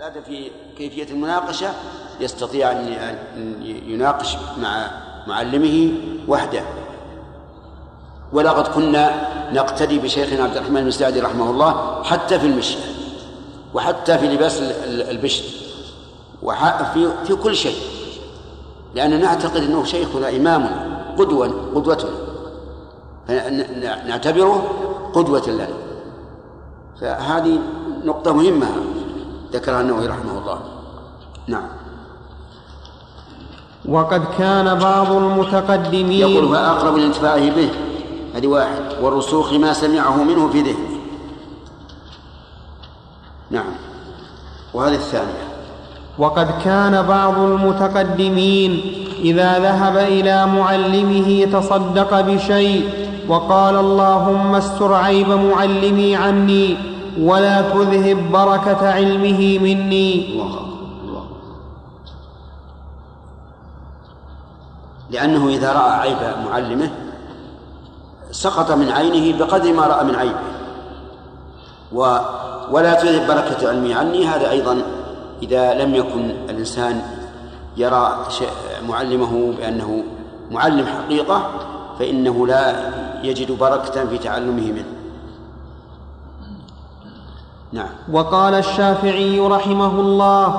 هذا في كيفية المناقشة يستطيع أن يناقش مع معلمه وحده. ولقد كنا نقتدي بشيخنا عبد الرحمن بن سعدي رحمه الله حتى في المشي وحتى في لباس البشت وفي في كل شيء. لأننا نعتقد أنه شيخنا إمامنا قدوة قدوتنا نعتبره قدوة لنا. فهذه نقطة مهمة. ذكرها النووي رحمه الله. نعم. وقد كان بعض المتقدمين يقول فأقرب لانتفاعه به؟ هذه واحد. والرسوخ ما سمعه منه في ذهنه. نعم. وهذه الثانية. وقد كان بعض المتقدمين إذا ذهب إلى معلمه تصدق بشيء وقال اللهم استر عيب معلمي عني. ولا تذهب بركة علمه مني. الله الله لأنه إذا رأى عيب معلمه سقط من عينه بقدر ما رأى من عيبه و ولا تذهب بركة علمي عني. هذا أيضا إذا لم يكن الإنسان يرى معلمه بأنه معلم حقيقة فإنه لا يجد بركة في تعلمه منه. نعم. وقال الشافعي رحمه الله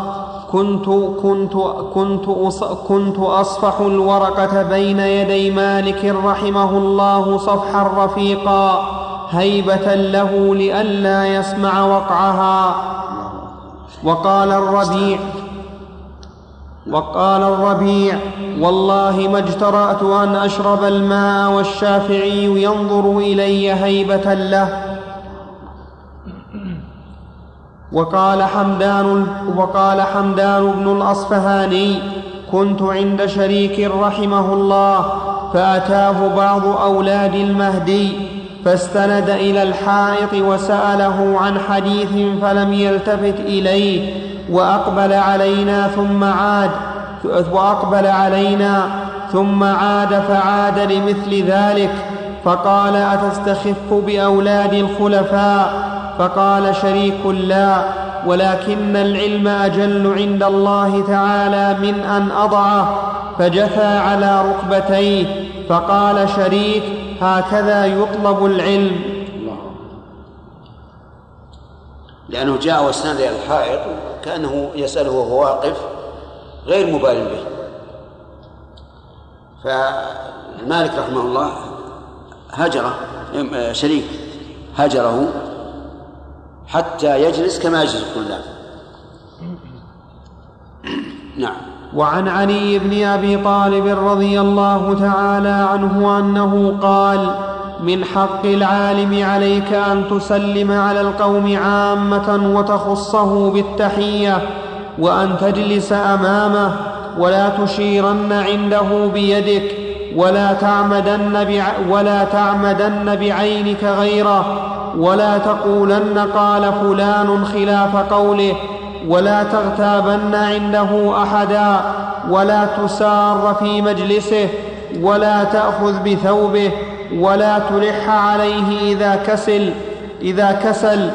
كنت كنت كنت كنت أصفح الورقة بين يدي مالك رحمه الله صفحا رفيقا هيبة له لئلا يسمع وقعها. وقال الربيع وقال الربيع والله ما اجترأت أن أشرب الماء والشافعي ينظر إلي هيبة له. وقال حمدان وقال حمدان بن الأصفهاني كنت عند شريك رحمه الله فأتاه بعض أولاد المهدي فاستند إلى الحائط وسأله عن حديث فلم يلتفت إليه وأقبل علينا ثم عاد وأقبل علينا ثم عاد فعاد لمثل ذلك فقال أتستخف بأولاد الخلفاء؟ فقال شريك لا ولكن العلم أجل عند الله تعالى من أن أضعه فجثى على ركبتيه فقال شريك هكذا يطلب العلم. لأنه جاء واستند إلى الحائط كأنه يسأله وهو واقف غير مبال به. فمالك رحمه الله هجره شريك هجره حتى يجلس كما يجلس الطلاب نعم. وعن علي بن أبي طالب رضي الله تعالى عنه أنه قال من حق العالم عليك أن تسلم على القوم عامة وتخصه بالتحية وأن تجلس أمامه ولا تشيرن عنده بيدك ولا تعمدن, ولا تعمدن بعينك غيره ولا تقولن قال فلان خلاف قوله ولا تغتابن عنده أحدا ولا تسار في مجلسه ولا تأخذ بثوبه ولا تلح عليه إذا كسل إذا كسل.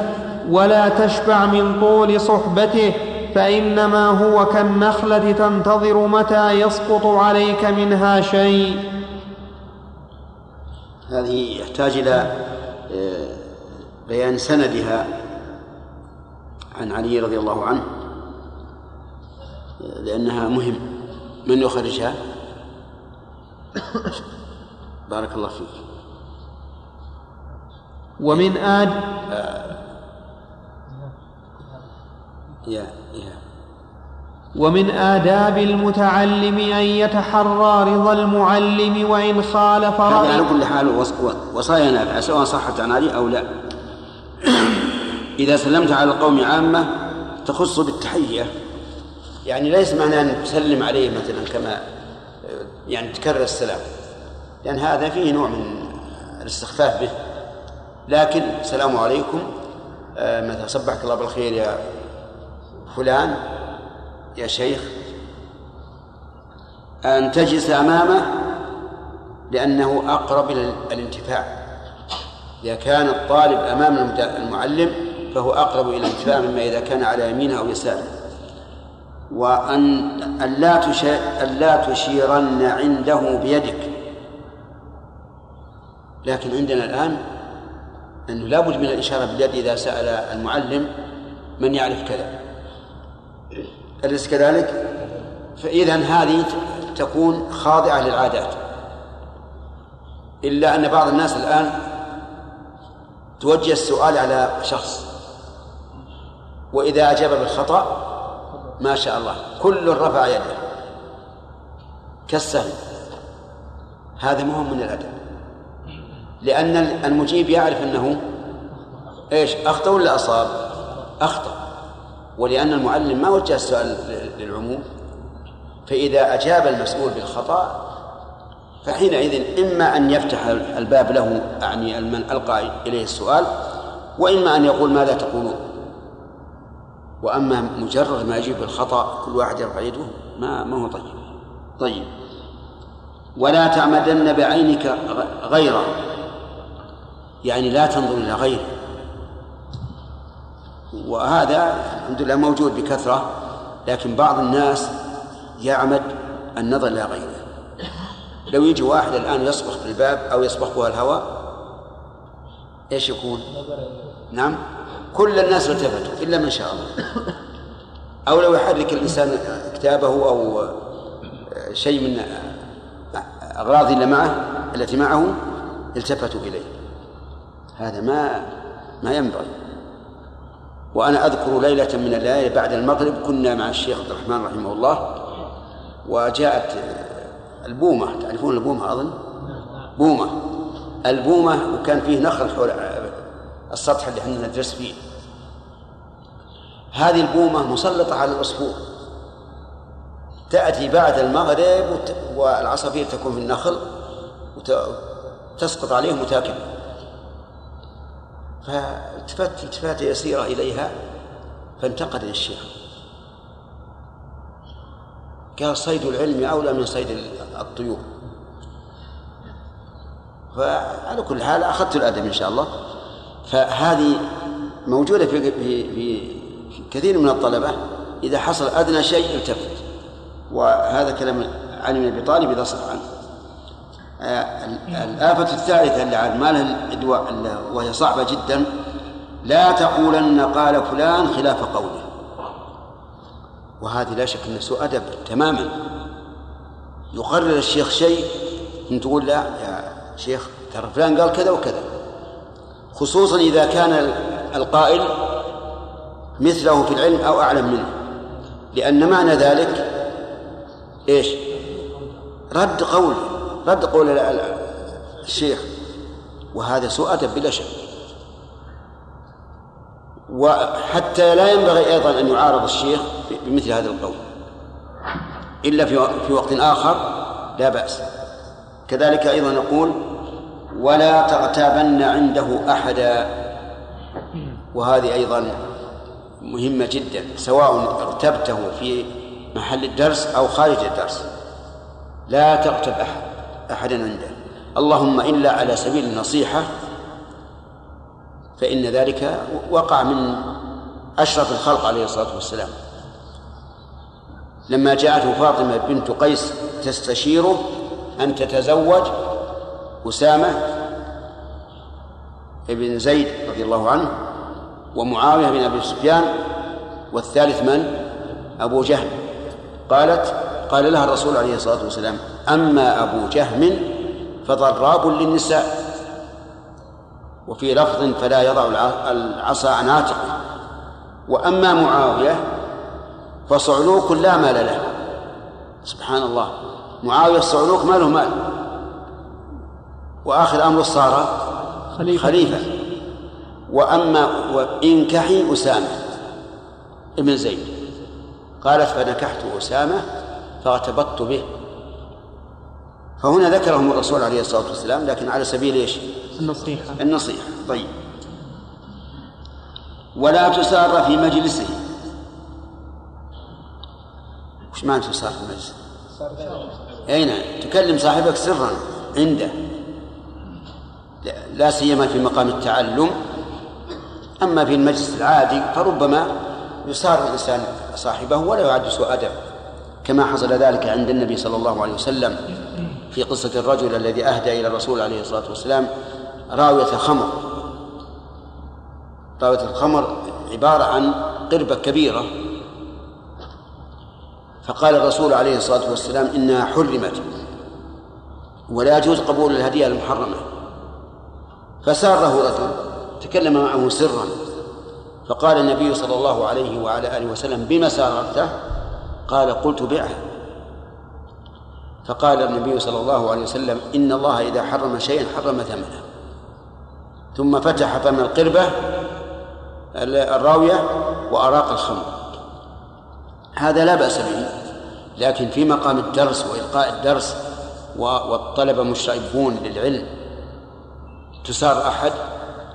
ولا تشبع من طول صحبته فإنما هو كالنخلة تنتظر متى يسقط عليك منها شيء. هذه يحتاج إلى آه، بيان سندها عن علي رضي الله عنه لأنها مهم. من يخرجها؟ بارك الله فيك. ومن آد؟ آه. يا يا. ومن آداب المتعلم أن يتحرى رضا المعلم وإن خالف رأيه على كل حال وصايا نافعة سواء صحت عن علي أو لا. إذا سلمت على القوم عامة تخص بالتحية. يعني ليس معنى أن تسلم عليه مثلا كما يعني تكرر السلام. لأن هذا فيه نوع من الاستخفاف به. لكن السلام عليكم آه، مثلا صبحك الله بالخير يا فلان يا شيخ. أن تجلس أمامه لأنه أقرب إلى الانتفاع. إذا كان الطالب أمام المعلم فهو أقرب إلى الانتفاع مما إذا كان على يمينه أو يساره. وأن ألا ألا تشيرن عنده بيدك. لكن عندنا الآن أنه لابد من الإشارة باليد إذا سأل المعلم من يعرف كذا. أليس كذلك؟ فإذا هذه تكون خاضعة للعادات. إلا أن بعض الناس الآن توجه السؤال على شخص. وإذا أجاب بالخطأ ما شاء الله كل رفع يده. كالسهل هذا مهم من الأدب. لأن المجيب يعرف أنه إيش أخطأ ولا أصاب؟ أخطأ. ولأن المعلم ما وجه السؤال للعموم. فإذا أجاب المسؤول بالخطأ فحينئذ إما أن يفتح الباب له أعني من ألقى إليه السؤال وإما أن يقول ماذا تقولون. وأما مجرد ما يجيب بالخطأ كل واحد يرفع يده ما ما هو طيب. طيب. ولا تعمدن بعينك غيره يعني لا تنظر إلى غيره. وهذا الحمد لله موجود بكثرة لكن بعض الناس يعمد النظر إلى غيره. لو يجي واحد الآن يصبح بالباب أو يصبح الهواء إيش يكون؟ نعم؟ كل الناس التفتوا إلا من شاء الله. أو لو يحرك الإنسان كتابه أو شيء من أغراض اللي معه التي معه التفتوا إليه. هذا ما ما ينبغي. وأنا أذكر ليلة من الليالي بعد المغرب كنا مع الشيخ عبد الرحمن رحمه الله وجاءت البومة تعرفون البومة أظن؟ بومة. البومة وكان فيه نخل حول السطح اللي إحنا ندرس فيه. هذه البومة مسلطة على العصفور تأتي بعد المغرب والعصافير تكون في النخل وتسقط عليهم وتاكل. فالتفت التفات يسيرة إليها فانتقد للشيخ. قال صيد العلم أولى من صيد الطيور. فعلى كل حال أخذت الأدب إن شاء الله. فهذه موجودة في, في, في كثير من الطلبة. إذا حصل أدنى شيء التفت. وهذا كلام علي بن أبي طالب إذا صح عنه. آه، الآفة الثالثة اللي على مالها الإدواء وهي صعبة جدا. لا تقولن قال فلان خلاف قوله. وهذه لا شك أنه سوء أدب تماما. يقرر الشيخ شيء أن تقول لا يا شيخ ترى فلان قال كذا وكذا. خصوصا إذا كان القائل مثله في العلم أو أعلم منه. لأن معنى ذلك إيش؟ رد قول رد قول الشيخ. وهذا سوء أدب بلا شك. وحتى لا ينبغي أيضا أن يعارض الشيخ بمثل هذا القول. إلا في وقت آخر لا بأس. كذلك أيضا نقول ولا تغتابن عنده أحدا. وهذه أيضا مهمة جدا سواء اغتبته في محل الدرس أو خارج الدرس. لا تغتب أحد أحدا عنده. اللهم إلا على سبيل النصيحة فإن ذلك وقع من أشرف الخلق عليه الصلاة والسلام. لما جاءته فاطمة بنت قيس تستشيره أن تتزوج أسامة بن زيد رضي الله عنه ومعاوية بن أبي سفيان والثالث من؟ أبو جهل قالت قال لها الرسول عليه الصلاة والسلام أما أبو جهم فضراب للنساء. وفي لفظ فلا يضع العصا عن عاتقه وأما معاوية فصعلوك لا مال له. سبحان الله. معاوية الصعلوك ما له مال. وآخر أمره صار خليفة, خليفة. وأما وانكحي أسامة ابن زيد. قالت فنكحت أسامة فارتبطت به. فهنا ذكرهم الرسول عليه الصلاة والسلام لكن على سبيل إيش؟ النصيحة. النصيحة. طيب. ولا تسار في مجلسه. وش معنى تسار في المجلس؟ أي نعم. تكلم صاحبك سرا عنده. لا سيما في مقام التعلم. أما في المجلس العادي فربما يسار الإنسان صاحبه ولا يعد سوء أدب. كما حصل ذلك عند النبي صلى الله عليه وسلم في قصة الرجل الذي أهدى إلى الرسول عليه الصلاة والسلام راوية خمر راوية الخمر عبارة عن قربة كبيرة. فقال الرسول عليه الصلاة والسلام إنها حرمت ولا يجوز قبول الهدية المحرمة. فساره رجل تكلم معه سرا. فقال النبي صلى الله عليه وعلى آله وسلم بما ساررته قال قلت بعه. فقال النبي صلى الله عليه وسلم إن الله إذا حرم شيئا حرم ثمنه. ثم فتح فم القربة الراوية وأراق الخمر. هذا لا بأس به لكن في مقام الدرس وإلقاء الدرس والطلبة مشربون للعلم تسار أحد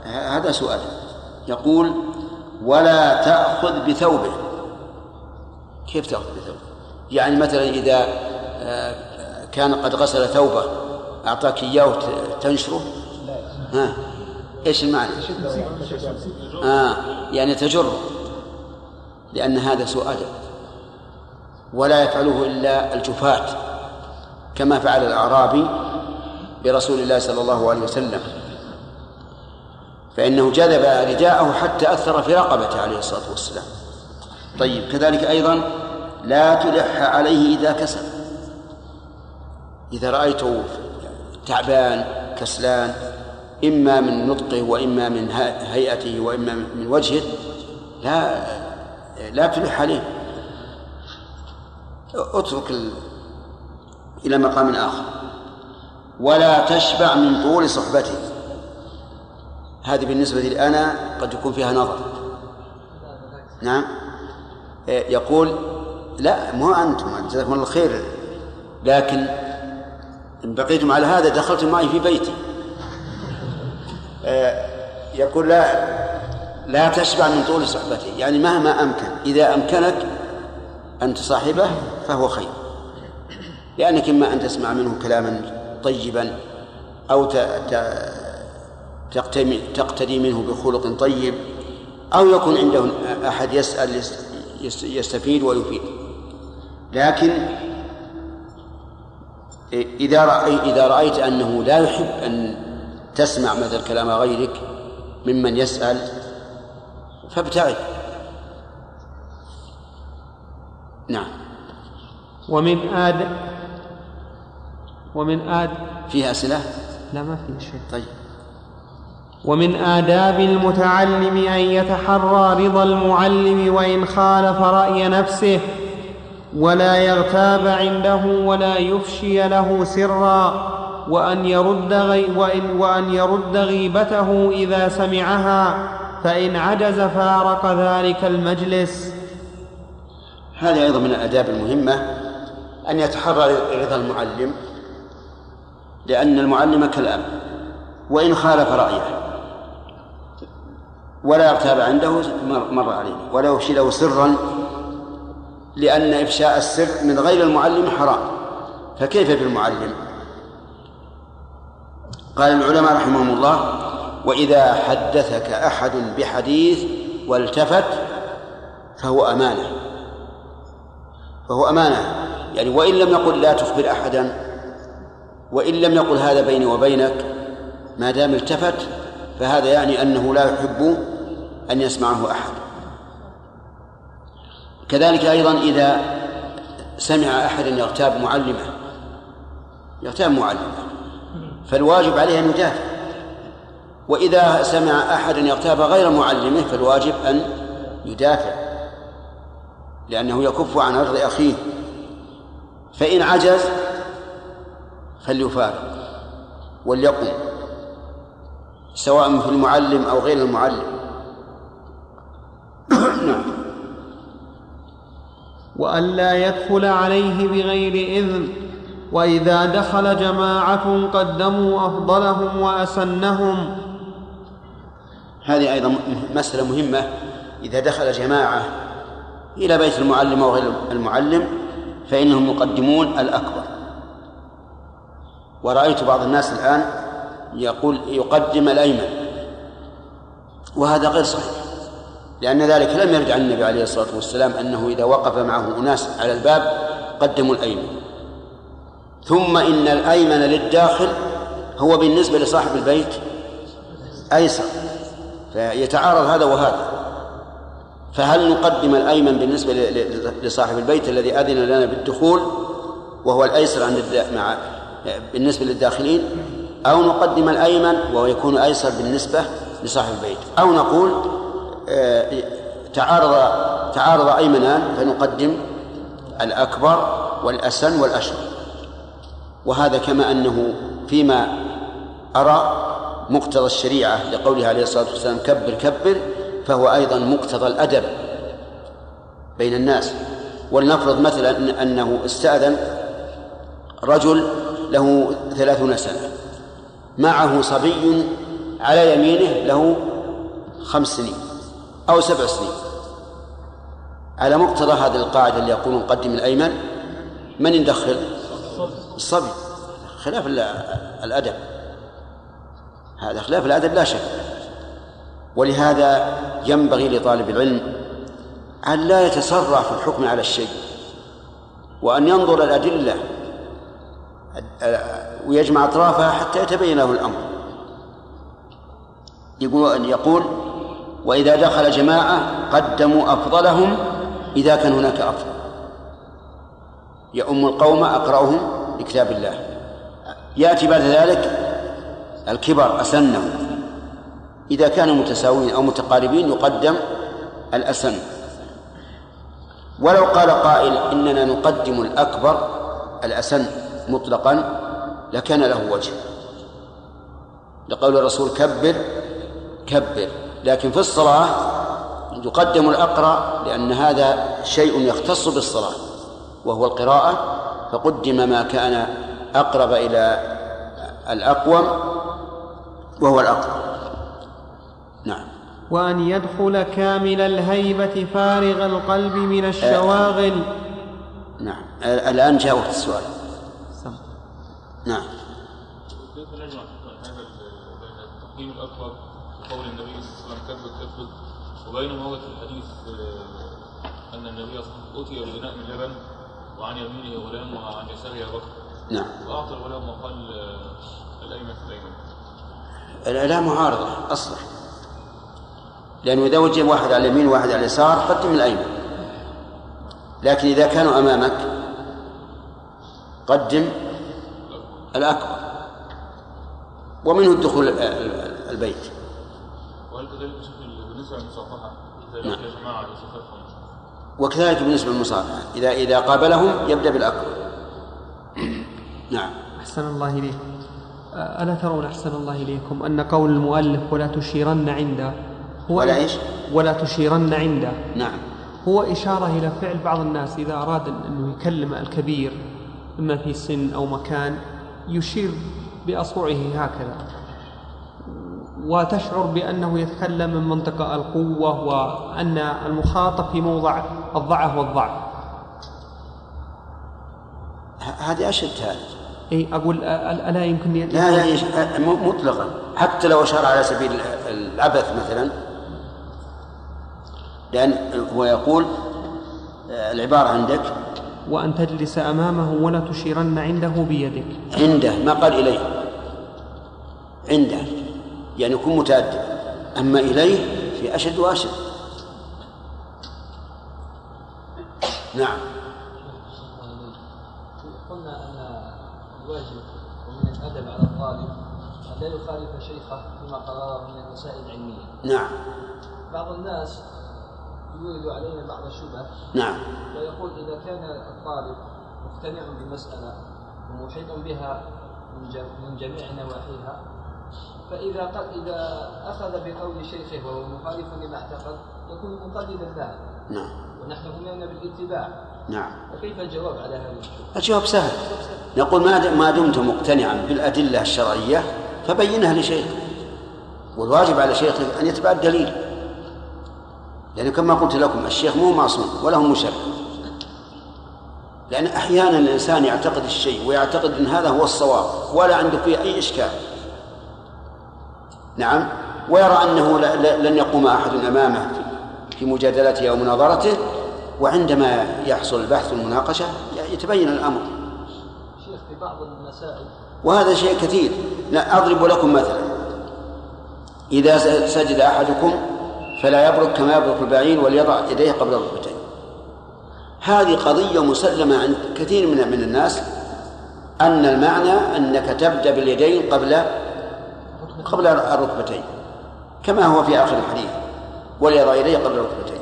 هذا سؤال. يقول ولا تأخذ بثوبه. كيف تأخذ بثوبه؟ يعني مثلا إذا آه، كان قد غسل ثوبه أعطاك إياه تنشره؟ ها؟ إيش المعنى؟ آه يعني تجره لأن هذا سوء أدب ولا يفعله إلا الجفاة كما فعل الأعرابي برسول الله صلى الله عليه وسلم. فإنه جذب رداءه حتى أثر في رقبته عليه الصلاة والسلام. طيب كذلك أيضا لا تلح عليه إذا كسل. إذا رأيته تعبان كسلان إما من نطقه وإما من هيئته وإما من وجهه لا لا تلح عليه. اترك ال... إلى مقام آخر. ولا تشبع من طول صحبته. هذه بالنسبة لي أنا قد يكون فيها نظر. نعم. يقول لا مو أنتم جزاكم الله خير. لكن إن بقيتم على هذا دخلتم معي في بيتي. يقول لا لا تشبع من طول صحبته يعني مهما أمكن إذا أمكنك أن تصاحبه فهو خير. لأنك إما أن تسمع منه كلاما طيبا أو تقتدي منه بخلق طيب أو يكون عنده أحد يسأل يستفيد ويفيد. لكن إذا إذا رأيت أنه لا يحب أن تسمع مثل كلام غيرك ممن يسأل فابتعد. نعم. ومن آد ومن آد فيها أسئلة؟ لا ما في شيء. طيب. ومن آداب المتعلم أن يتحرى رضا المعلم وإن خالف رأي نفسه ولا يغتاب عنده ولا يفشي له سرا. وأن يرد, غي وإن, وأن يرد غيبته إذا سمعها فإن عجز فارق ذلك المجلس. هذه أيضا من الآداب المهمة أن يتحرى رضا المعلم لأن المعلم كالأب وإن خالف رأيه. ولا يغتاب عنده مر عليه. ولا يفشي له سرا لأن إفشاء السر من غير المعلم حرام. فكيف بالمعلم؟ قال العلماء رحمهم الله وإذا حدثك أحد بحديث والتفت فهو أمانة. فهو أمانة. يعني وإن لم يقل لا تخبر أحدا وإن لم يقل هذا بيني وبينك ما دام التفت فهذا يعني أنه لا يحب أن يسمعه أحد. كذلك أيضا إذا سمع أحد يغتاب معلمه يغتاب معلمه. فالواجب عليه أن يدافع وإذا سمع أحد يغتاب غير معلمه فالواجب أن يدافع لأنه يكف عن عرض أخيه. فإن عجز فليفارق وليقم سواء في المعلم أو غير المعلم. نعم. وألا يدخل عليه بغير إذن وإذا دخل جماعة قدموا أفضلهم وأسنهم. هذه أيضا مسألة مهمة. إذا دخل جماعة إلى بيت المعلم أو غير المعلم فإنهم يقدمون الأكبر. ورأيت بعض الناس الآن يقول يقدم الأيمن. وهذا غير صحيح لأن ذلك لم يرد عن النبي عليه الصلاة والسلام أنه إذا وقف معه أناس على الباب قدموا الأيمن. ثم إن الأيمن للداخل هو بالنسبة لصاحب البيت أيسر فيتعارض هذا وهذا. فهل نقدم الأيمن بالنسبة لصاحب البيت الذي أذن لنا بالدخول وهو الأيسر عند مع بالنسبة للداخلين؟ أو نقدم الأيمن وهو يكون أيسر بالنسبة لصاحب البيت؟ أو نقول آه، تعارض تعارض أيمنان فنقدم الأكبر والأسن والأشرف. وهذا كما أنه فيما أرى مقتضى الشريعة لقوله عليه الصلاة والسلام كبر كبر فهو أيضا مقتضى الأدب بين الناس. ولنفرض مثلا أنه استأذن رجل له ثلاثون سنة معه صبي على يمينه له خمس سنين أو سبع سنين. على مقتضى هذه القاعدة اللي يقول نقدم الأيمن من يدخل؟ الصبي خلاف الأدب. هذا خلاف الأدب لا شك. ولهذا ينبغي لطالب العلم أن لا يتسرع في الحكم على الشيء وأن ينظر الأدلة ويجمع أطرافها حتى يتبين له الأمر. يقول يقول وإذا دخل جماعة قدموا أفضلهم إذا كان هناك أفضل. يؤم القوم أقرأهم لكتاب الله. يأتي بعد ذلك الكبر أسنهم إذا كانوا متساويين أو متقاربين يقدم الأسن. ولو قال قائل إننا نقدم الأكبر الأسن مطلقا لكان له وجه. لقول الرسول كبر كبر. لكن في الصلاة يقدم الأقرأ لأن هذا شيء يختص بالصلاة وهو القراءة فقدم ما كان أقرب إلى الأقوم وهو الأقرب نعم. وأن يدخل كامل الهيبة فارغ القلب من الشواغل. نعم. الآن جاء وقت السؤال نعم. كيف نجمع هذا بين التقديم الاكبر وقول النبي صلى الله عليه وسلم كذب كذب وبين ما ورد في الحديث آه، أن النبي صلى الله عليه وسلم أوتي باناء من لبن وعن يمينه غلام وعن يساره ابو بكر. نعم. وأعطى الغلام وقال الايمن الايمن لا معارضة أصلا لأنه إذا وجه واحد على اليمين وواحد على اليسار قدم الأيمن لكن إذا كانوا أمامك قدم الأكبر. ومنه الدخول البيت. وهل كذلك بالنسبة للمصافحة إذا نعم. لقي جماعة يصافحهم وكذلك بالنسبة للمصافحة إذا إذا قابلهم يبدأ بالأكبر نعم. أحسن الله إليك. ألا ترون أحسن الله إليكم أن قول المؤلف ولا تشيرن عنده هو ولا إيش؟ ولا تشيرن عنده. نعم. هو إشارة إلى فعل بعض الناس إذا أراد أنه يكلم الكبير إما في سن أو مكان يشير بأصبعه هكذا. وتشعر بأنه يتكلم من منطقة القوة وأن المخاطب في موضع الضعف والضعف. هذه أشد هذه. أي أقول أ- ألا يمكن لا لا يش- مطلقا. حتى لو أشار على سبيل العبث مثلا. لأن هو يقول آه، العبارة عندك. وأن تجلس أمامه ولا تشيرن عنده بيدك. عنده ما قال إليه. عنده. يعني يكون متأدب. أما إليه في أشد وأشد. نعم. قلنا أن الواجب ومن الأدب على الطالب أن لا يخالف شيخه فيما قرره من المسائل العلمية. نعم. بعض الناس يورد علينا بعض الشبه. نعم. ويقول إذا كان الطالب مقتنع بمسألة ومحيط بها من جميع نواحيها فإذا قد إذا أخذ بقول شيخه وهو مخالف لما اعتقد يكون مقلدا له. نعم. ونحن امرنا بالاتباع. نعم. فكيف الجواب على الشبهه؟ الجواب سهل. نقول ما ما دمت مقتنعا بالأدلة الشرعية فبينها لشيخك والواجب على شيخك أن يتبع الدليل. لأن كما قلت لكم الشيخ مو معصوم ولا هو مشرع لأن أحيانا الإنسان يعتقد الشيء ويعتقد أن هذا هو الصواب ولا عنده فيه أي إشكال. نعم. ويرى أنه لن يقوم أحد أمامه في مجادلته أو مناظرته وعندما يحصل البحث والمناقشة يتبين الأمر. شيخ في بعض المسائل وهذا شيء كثير. لا أضرب لكم مثلا. إذا سجد أحدكم فلا يبرك كما يبرك البعير وليضع يديه قبل الركبتين. هذه قضية مسلمة عند كثير من من الناس أن المعنى أنك تبدأ باليدين قبل قبل الركبتين كما هو في آخر الحديث وليضع يديه قبل الركبتين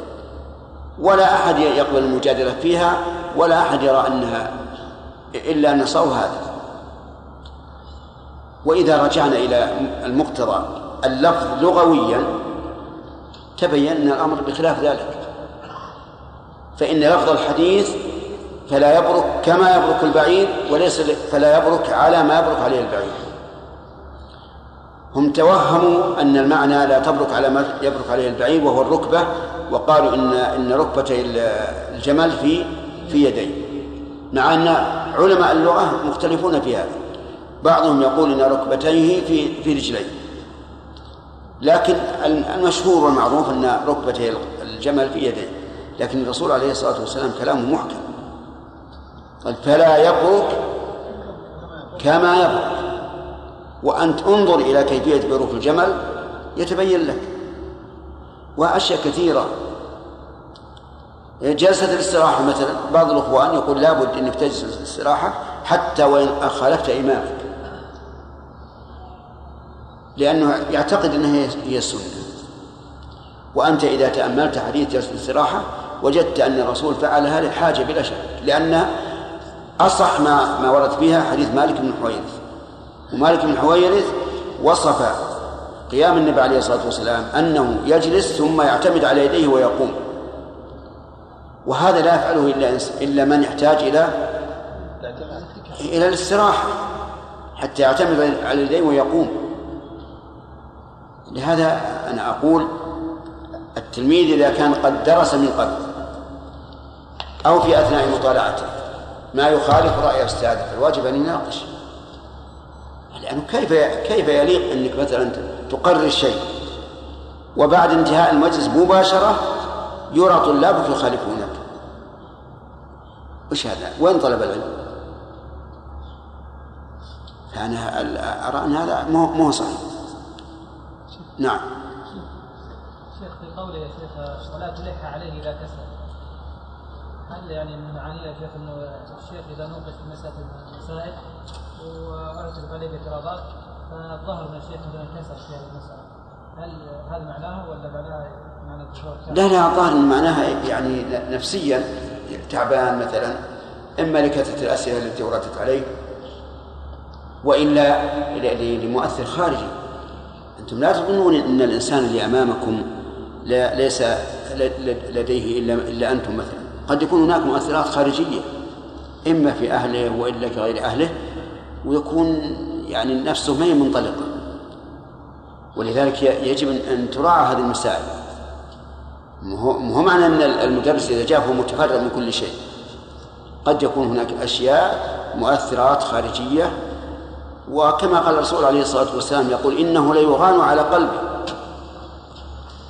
ولا أحد يقبل المجادلة فيها ولا أحد يرى أنها إلا أن هذا. وإذا رجعنا إلى المقتضى اللفظ لغويا تبين أن الأمر بخلاف ذلك. فإن لفظ الحديث فلا يبرك كما يبرك البعير وليس فلا يبرك على ما يبرك عليه البعير هم توهموا أن المعنى لا تبرك على ما يبرك عليه البعير وهو الركبة وقالوا إن إن ركبتي الجمل في في يديه. مع أن علماء اللغة مختلفون في هذا. بعضهم يقول إن ركبتيه في في رجليه. لكن المشهور والمعروف أن ركبتي الجمل في يديه. لكن الرسول عليه الصلاة والسلام كلامه محكم. قال فلا يبرك كما يبرك. وأنت انظر إلى كيفية بروك الجمل يتبين لك. وأشياء كثيرة. جلسة الاستراحة مثلا بعض الإخوان يقول لابد أنك تجلس الاستراحة حتى وإن خالفت إمامك لأنه يعتقد أنها هي السنة. وأنت إذا تأملت حديث جلسة الاستراحة وجدت أن الرسول فعلها للحاجة بلا شك لأن أصح ما ما ورد فيها حديث مالك بن حويرث. ومالك بن حويرث وصف قيام النبي عليه الصلاة والسلام أنه يجلس ثم يعتمد على يديه ويقوم. وهذا لا يفعله إلا إلا من يحتاج إلى إلى الاستراحة حتى يعتمد على اليدين ويقوم. لهذا أنا أقول التلميذ إذا كان قد درس من قبل أو في أثناء مطالعته ما يخالف رأي أستاذه فالواجب أن يناقش. لأنه كيف كيف يليق أنك مثلا تقرر شيء وبعد انتهاء المجلس مباشرة يرى طلابك يخالفونك وش هذا؟ وين طلب العلم؟ فأنا أرى أن هذا مو صحيح نعم شيخ في قوله يا شيخ ولا تلح عليه إذا كسر هل يعني من معانيه يا شيخ إنه الشيخ إذا نوقش في مسألة المسائل وارسل عليه باعتراضات فظهر إن الشيخ كسر في هذه المساله هل هذا معناها ولا معناها معنى لا لا الظاهر معناها يعني نفسيا تعبان مثلا إما لكثرة الأسئلة التي وردت عليه وإلا لمؤثر خارجي. أنتم لا تظنون إن الإنسان اللي أمامكم لا ليس لديه إلا إلا أنتم مثلا. قد يكون هناك مؤثرات خارجية إما في أهله وإلا في غير أهله. ويكون يعني نفسه ما هي منطلقة. ولذلك يجب ان تراعى هذه المسائل. مو معنى أن المدرس إذا جاء هو متفرغ من كل شيء. قد يكون هناك أشياء مؤثرات خارجية وكما قال الرسول عليه الصلاة والسلام يقول إنه ليغان على قلبي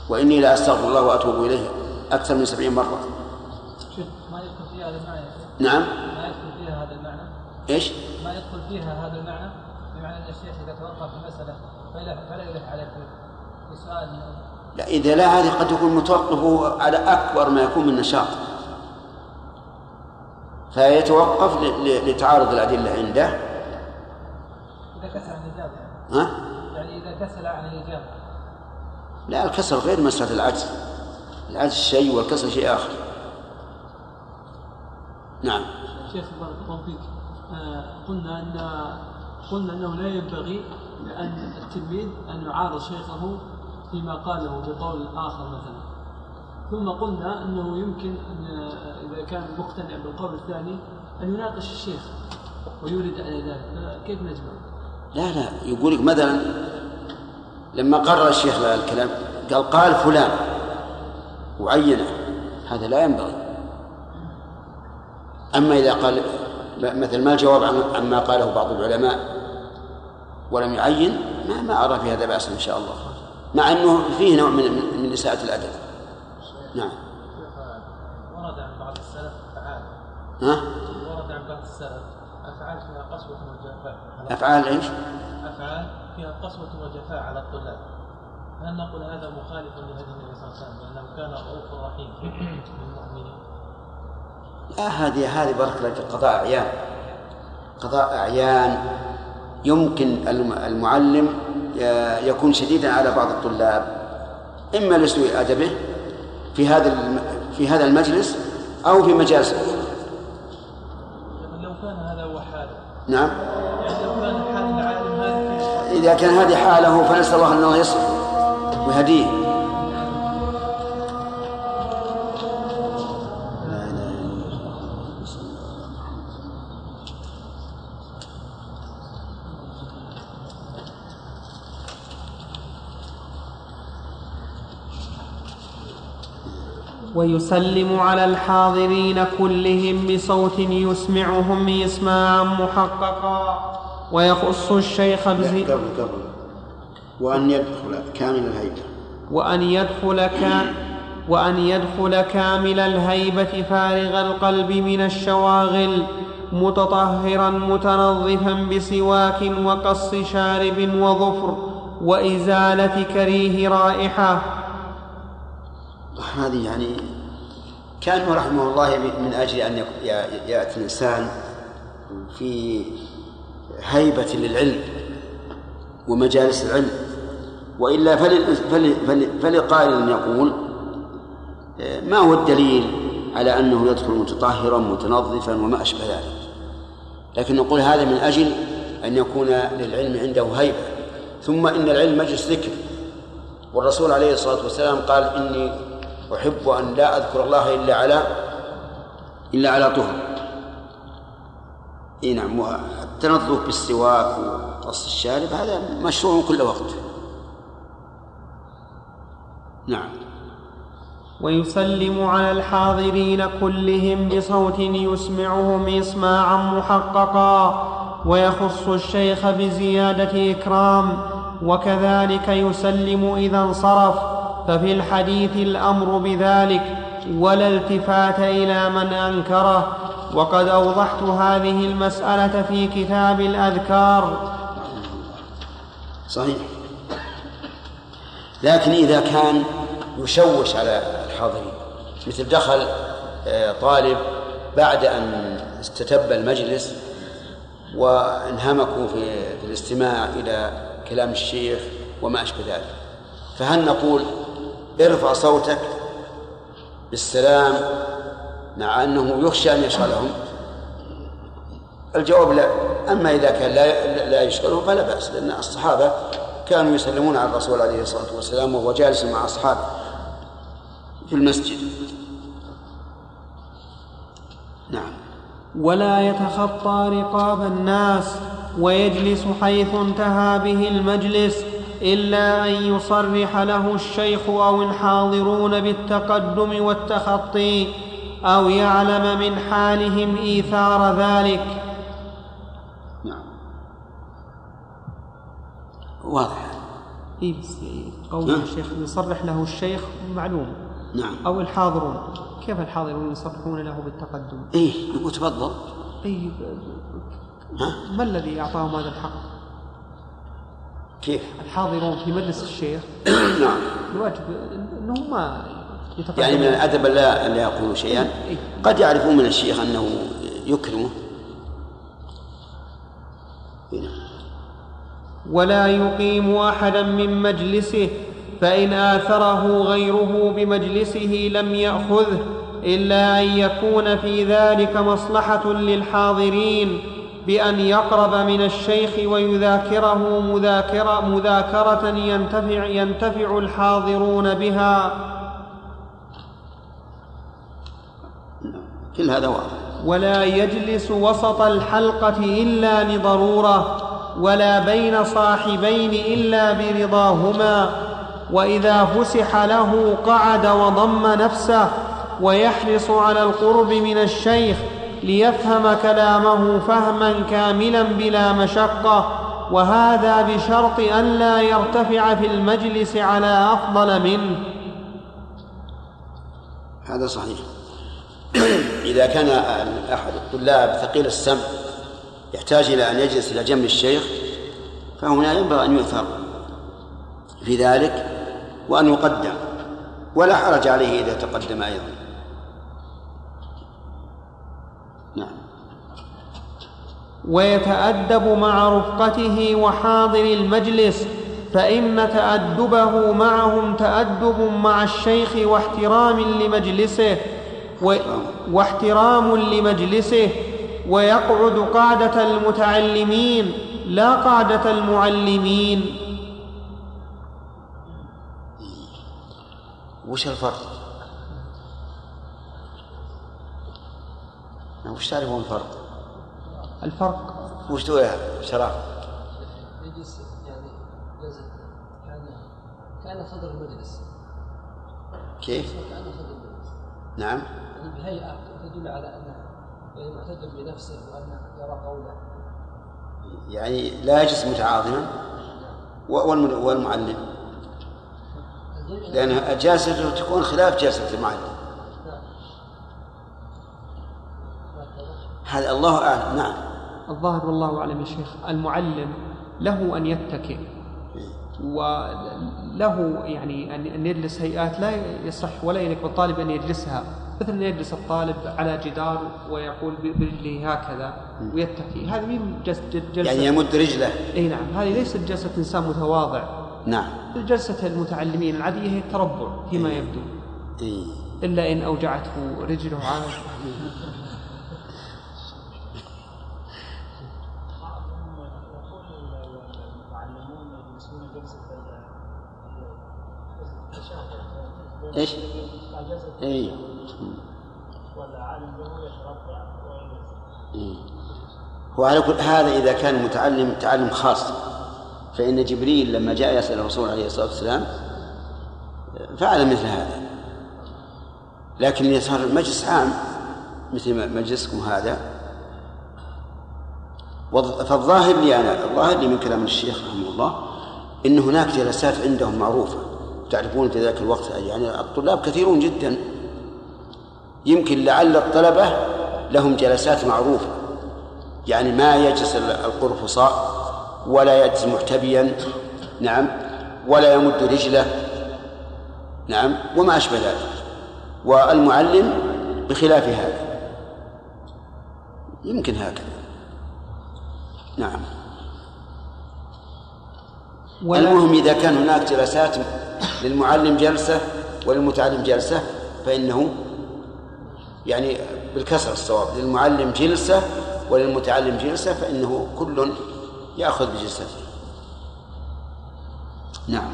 وإني لاستغفر الله وأتوب إليه أكثر من سبعين مرة. ما يدخل فيها هذا المعنى؟ نعم؟ ما يدخل فيها هذا المعنى؟ إيش؟ يدخل فيها هذا المعنى بمعنى أن الشيخ إذا توقف في مساله فلا فلا يلح على سؤال لا إذا لا هذه قد يكون متوقف على أكبر ما يكون من نشاط. فيتوقف لتعارض الأدلة عنده. إذا كسل عن الإجابة. ها؟ يعني إذا كسل عن الإجابة. لا الكسل غير مسألة العجز العجز شيء والكسل شيء آخر. نعم. شيخ بارك الله فيك قلنا ان قلنا أنه لا ينبغي لأن التلميذ أن يعارض شيخه فيما قاله بقول آخر مثلا. ثم قلنا أنه يمكن ان إذا كان مقتنع بالقول الثاني أن يناقش الشيخ ويورد على ذلك. كيف نجمع؟ لا لا. يقول لك مثلا لما قرر الشيخ الكلام قال قال فلان وعينه. هذا لا ينبغي. أما إذا قال مثل ما الجواب عما قاله بعض العلماء. ولم يعين ما, ما أرى في هذا بأسا إن شاء الله. مع أنه فيه نوع من من إساءة الأدب. نعم. ورد عن بعض السلف أفعال. ها؟ ورد عن بعض السلف أفعال فيها قسوة وجفاء أفعال إيش؟ أفعال فيها قسوة وجفاء على الطلاب. هل نقول هذا مخالف لهدي النبي صلى الله عليه وسلم؟ لأنه كان رؤوفا رحيم. بالمؤمنين لا هذه هذه بارك الله قضاء أعيان. قضاء أعيان. يمكن الم- المعلم ي- يكون شديدا على بعض الطلاب. إما لسوء أدبه في هذا في هذا المجلس أو في مجالس لو كان هذا هو حاله. نعم. يعني لو كان حال العالم هذا إذا كان هذه حاله فنسأل الله أنه يصلح ويهديه. ويسلم على الحاضرين كلهم بصوت يسمعهم إسماعا محققا. ويخص الشيخ بزي قبل قبل. وأن يدخل كامل الهيبة. وأن يدخل كا وأن يدخل كامل الهيبة فارغ القلب من الشواغل متطهرا متنظفا بسواك وقص شارب وظفر وإزالة كريه رائحة. هذه يعني كأنه رحمه الله من أجل أن يك- ي- يأتي الإنسان في هيبة للعلم ومجالس العلم. فل- فلقائل يقول ما هو الدليل على أنه يدخل متطهرا متنظفا وما أشبه ذلك؟ لكن نقول هذا من أجل أن يكون للعلم عنده هيبة. ثم إن العلم مجلس ذكر. والرسول عليه الصلاة والسلام قال إني أحب أن لا أذكر الله إلا على إلا على طهر. إي نعم التنظف بالسواك وقص الشارب هذا مشروع كل وقت. نعم. ويسلم على الحاضرين كلهم بصوت يسمعهم إسماعا محققا ويخص الشيخ بزيادة إكرام وكذلك يسلم إذا انصرف ففي الحديث الأمر بذلك ولا التفات إلى من أنكره. وقد أوضحت هذه المسألة في كتاب الأذكار. صحيح. لكن إذا كان يشوش على الحاضرين مثل دخل آه، طالب بعد أن استتب المجلس وانهمكوا في الاستماع إلى كلام الشيخ وما أشبه ذلك. فهل نقول ارفع صوتك بالسلام مع أنه يخشى أن يشغلهم. الجواب لا. أما إذا كان لا لا يشغلهم فلا بأس لأن الصحابة كانوا يسلمون على الرسول عليه الصلاة والسلام وهو جالس مع أصحابه في المسجد. نعم. ولا يتخطى رقاب الناس ويجلس حيث انتهى به المجلس إلا أن يصرح له الشيخ أو الحاضرون بالتقدم والتخطي أو يعلم من حالهم إيثار ذلك. نعم. واضح. إيه بس قول نعم. الشيخ يصرح له الشيخ معلوم. نعم. أو الحاضرون. كيف الحاضرون يصرحون له بالتقدم؟ إيه يقول تفضل. إي ها؟ ما الذي أعطاهم هذا الحق؟ كيف؟ الحاضرون في مجلس الشيخ. نعم. الواجب انهم ما يعني من الأدب لا لا يقولوا شيئا. إيه. قد يعرفون من الشيخ أنه يكرمه. إيه نعم. ولا يقيم احدا من مجلسه فإن آثره غيره بمجلسه لم يأخذه إلا أن يكون في ذلك مصلحة للحاضرين. بأن يقرب من الشيخ ويذاكره مذاكره مذاكرة ينتفع ينتفع الحاضرون بها. كل هذا واضح. ولا يجلس وسط الحلقة إلا لضرورة ولا بين صاحبين إلا برضاهما. وإذا فسح له قعد وضم نفسه ويحرص على القرب من الشيخ ليفهم كلامه فهما كاملا بلا مشقة وهذا بشرط أن لا يرتفع في المجلس على أفضل منه. هذا صحيح. إذا كان أحد الطلاب ثقيل السمع يحتاج إلى أن يجلس إلى جنب الشيخ فهنا ينبغي أن يؤثر في ذلك وأن يقدم ولا حرج عليه إذا تقدم أيضا. ويتأدب مع رفقته وحاضر المجلس فإن تأدبه معهم تأدب مع الشيخ واحترام لمجلسه و... واحترام لمجلسه ويقعد قعدة المتعلمين لا قعدة المعلمين وش الفرق؟ وش تعرفون الفرق؟ الفرق. وش تقول يا شرف؟ يجلس يعني نزل كان كان صدر المجلس. كيف؟ كان صدر المجلس. نعم. يعني بهيئة تدل على أنه يعني معتد بنفسه وأنه يرى قوله. يعني لا يجلس متعاظما؟ والم- والمعلم. لأن جلسته تكون خلاف جلسة المعلم. نعم. هذا الله أعلم. نعم. الظاهر والله أعلم يا شيخ المعلم له أن يتكئ وله يعني أن يجلس هيئات لا يصح ولا يليق بالطالب أن يجلسها مثل أن يجلس الطالب على جدار ويقول برجله هكذا ويتكي هذه مين جلسة يعني يمد رجله. إي نعم هذه ليست جلسة إنسان متواضع. نعم. جلسة المتعلمين العادية هي التربع فيما يبدو. إلا إن أوجعته رجله عاد إيش؟ اي إيه. هو على كل هذا إذا كان متعلم تعلم خاص فإن جبريل لما جاء يسال الرسول عليه الصلاة والسلام فعل مثل هذا لكن إذا صار المجلس عام مثل مجلسكم هذا فالظاهر لي أنا الظاهر لي من كلام الشيخ رحمه الله إن هناك جلسات عندهم معروفة تعرفون في ذاك الوقت يعني الطلاب كثيرون جدا. يمكن لعل الطلبة لهم جلسات معروفة. يعني ما يجلس القرفصاء ولا يجلس محتبيا نعم ولا يمد رجله نعم وما أشبه ذلك. والمعلم بخلاف هذا. يمكن هكذا. نعم. المهم إذا كان هناك جلسات للمعلم جلسة وللمتعلم جلسة فإنه يعني بالكسر الصواب للمعلم جلسة وللمتعلم جلسة فإنه كل يأخذ بجلسته نعم.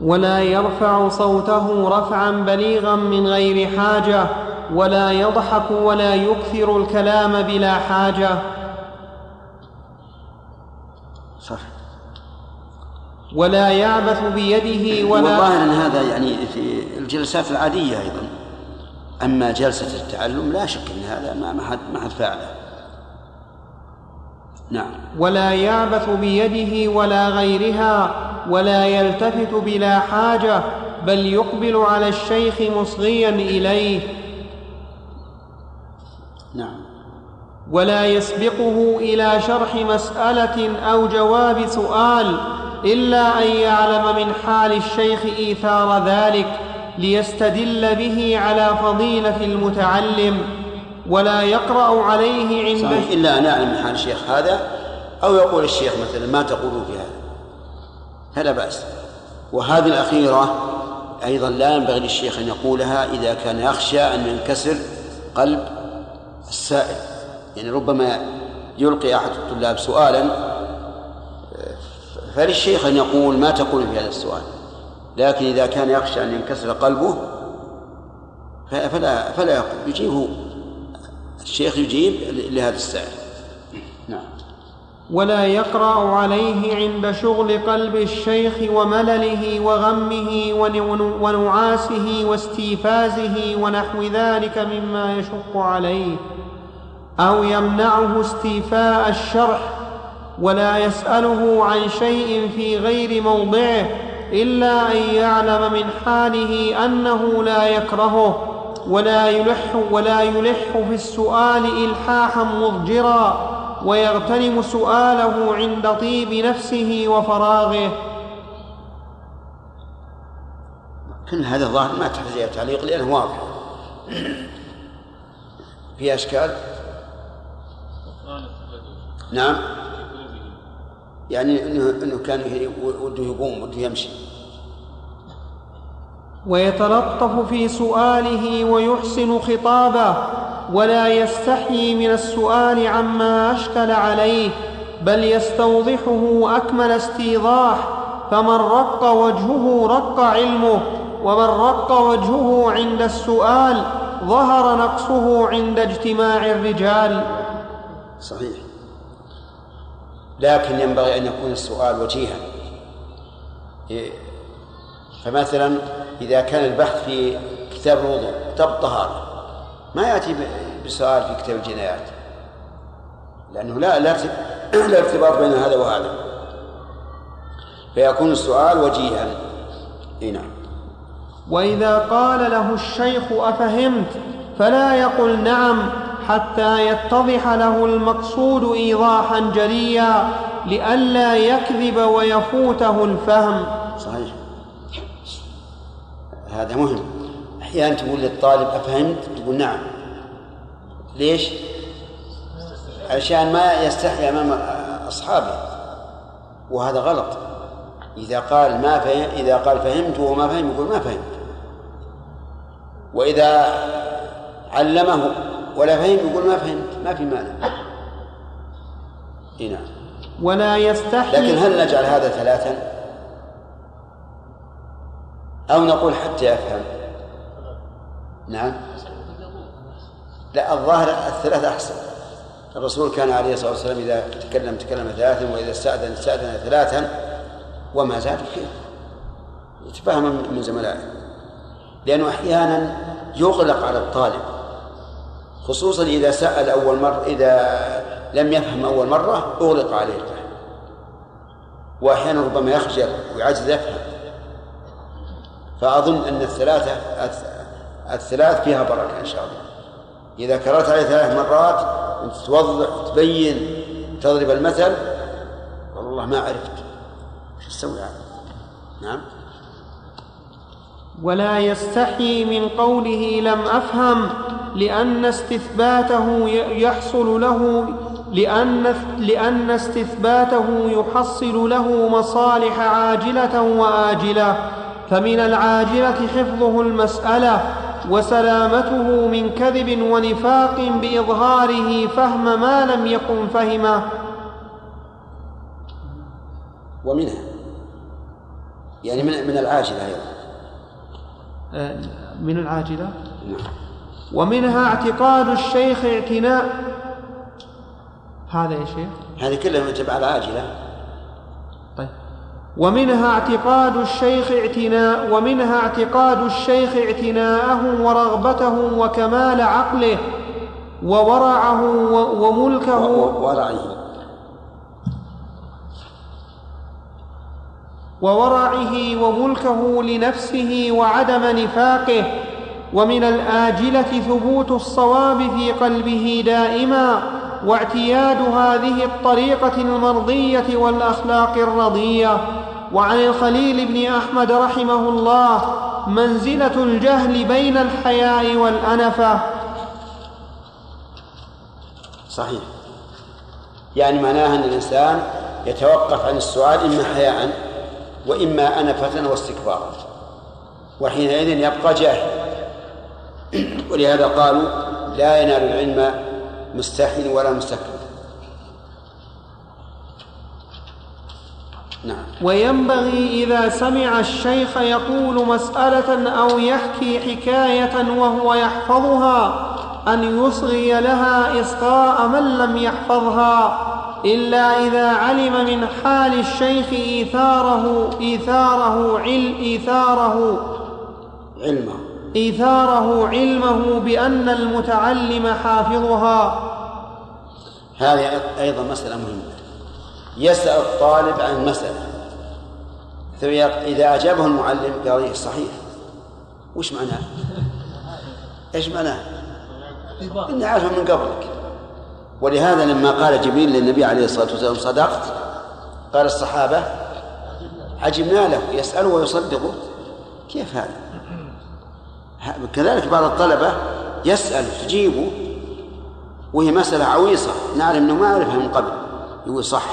ولا يرفع صوته رفعا بليغا من غير حاجة ولا يضحك ولا يكثر الكلام بلا حاجة. صح. ولا يعبث بيده ولا والظاهر أن هذا يعني في الجلسات العادية أيضا. أما جلسة التعلم لا شك أن هذا ما ما حد ما حد فعله نعم. ولا يعبث بيده ولا غيرها ولا يلتفت بلا حاجة بل يقبل على الشيخ مصغيا إليه. نعم. ولا يسبقه إلى شرح مسألة أو جواب سؤال إلا أن يعلم من حال الشيخ إيثار ذلك ليستدل به على فضيلة المتعلم ولا يقرأ عليه عند صحيح. إلا أن يعلم من حال الشيخ هذا أو يقول الشيخ مثلا ما تقولون في هذا. فلا بأس. وهذه الأخيرة أيضا لا ينبغي للشيخ أن يقولها إذا كان يخشى أن ينكسر قلب السائل. يعني ربما يلقي أحد الطلاب سؤالا فللشيخ أن يقول ما تقول في هذا السؤال. لكن إذا كان يخشى أن ينكسر قلبه فلا فلا يقول. يجيبه الشيخ يجيب لهذا السائل. نعم. ولا يقرأ عليه عند شغل قلب الشيخ وملله وغمه ون- ونعاسه واستيفازه ونحو ذلك مما يشق عليه أو يمنعه استيفاء الشرح ولا يسأله عن شيء في غير موضعه إلا أن يعلم من حاله أنه لا يكرهه ولا يلح ولا يلح في السؤال إلحاحا مضجرا ويغتنم سؤاله عند طيب نفسه وفراغه. كل هذا الظاهر ما تحتاج إلى تعليق لأنه واضح. في أشكال؟ نعم. يعني إنه إنه كان وده يقوم وده يمشي. ويتلطف في سؤاله ويحسن خطابه ولا يستحيي من السؤال عما أشكل عليه بل يستوضحه أكمل استيضاح فمن رق وجهه رق علمه ومن رق وجهه عند السؤال ظهر نقصه عند اجتماع الرجال. صحيح. لكن ينبغي أن يكون السؤال وجيها. فمثلا إذا كان البحث في كتاب الوضوء كتاب الطهارة ما يأتي بسؤال في كتاب الجنايات؟ لأنه لا لا لا ارتباط بين هذا وهذا. فيكون السؤال وجيها. اي نعم. وإذا قال له الشيخ أفهمت؟ فلا يقل نعم حتى يتضح له المقصود إيضاحا جليا لئلا يكذب ويفوته الفهم. صحيح. هذا مهم. أحيانا تقول للطالب أفهمت؟ تقول نعم. ليش؟ عشان ما يستحي أمام أصحابه. وهذا غلط. إذا قال ما فهم إذا قال فهمت وهو ما فهم يقول ما فهمت. وإذا علمه ولا فهم يقول ما فهمت ما في مانع. نعم. ولا يستحي لكن هل نجعل هذا ثلاثا؟ أو نقول حتى يفهم. نعم. لا الظاهر الثلاث أحسن. الرسول كان عليه الصلاة والسلام إذا تكلم تكلم ثلاثا وإذا استأذن استأذن ثلاثا وما زاد كيف يتفهم من زملائه لأنه أحيانا يغلق على الطالب. خصوصا إذا سأل أول مرة إذا لم يفهم أول مرة أغلق عليه. الفهم وأحيانا ربما يخجل ويعجز يفهم. فأظن أن الثلاثة الثلاث فيها بركة إن شاء الله. إذا كررت عليه ثلاث مرات أنت توضح وتبين تضرب المثل والله ما عرفت. شو تسوي يعني نعم. ولا يستحي من قوله لم أفهم. لأن استثباته يحصل له لأن, لأن استثباته يحصل له مصالح عاجلة وآجلة. فمن العاجلة حفظه المسألة وسلامته من كذب ونفاق بإظهاره فهم ما لم يكن فهمه. ومنها يعني من من العاجلة أيضا. آه، من العاجلة؟ نعم. ومنها اعتقاد الشيخ اعتناء. هذا يا شيخ. هذه كلها تبع العاجلة. ومنها اعتقاد الشيخ اعتناء ومنها اعتقاد الشيخ اعتناءه ورغبته وكمال عقله وورعه وملكه. ورعه. وورعه وملكه لنفسه وعدم نفاقه. ومن الآجلة ثبوت الصواب في قلبه دائما واعتياد هذه الطريقة المرضية والأخلاق الرضية. وعن الخليل بن أحمد رحمه الله منزلة الجهل بين الحياء والأنفة. صحيح. يعني معناها أن الإنسان يتوقف عن السؤال إما حياء وإما أنفة واستكبارا وحينئذ يبقى جاهل. ولهذا قالوا لا ينال العلم مستحي ولا مستكبر نعم. وينبغي إذا سمع الشيخ يقول مسألة أو يحكي حكاية وهو يحفظها أن يصغي لها إصغاء من لم يحفظها إلا إذا علم من حال الشيخ إيثاره إيثاره عل إيثاره. علمه. إيثاره علمه بأن المتعلم حافظها. هذه أيضا مسألة مهمة. يسأل الطالب عن المسألة إذا أجابه المعلم قال إيه؟ صحيح. وش معناه؟ إيش معناه؟ إني عارفه من قبلك. ولهذا لما قال جبريل للنبي عليه الصلاة والسلام صدقت؟ قال الصحابة عجبنا له. يسأله ويصدقه. كيف هذا؟ كذلك بعض الطلبة يسأل تجيبه وهي مسألة عويصة نعلم أنه ما يعرفها من قبل يقول صح.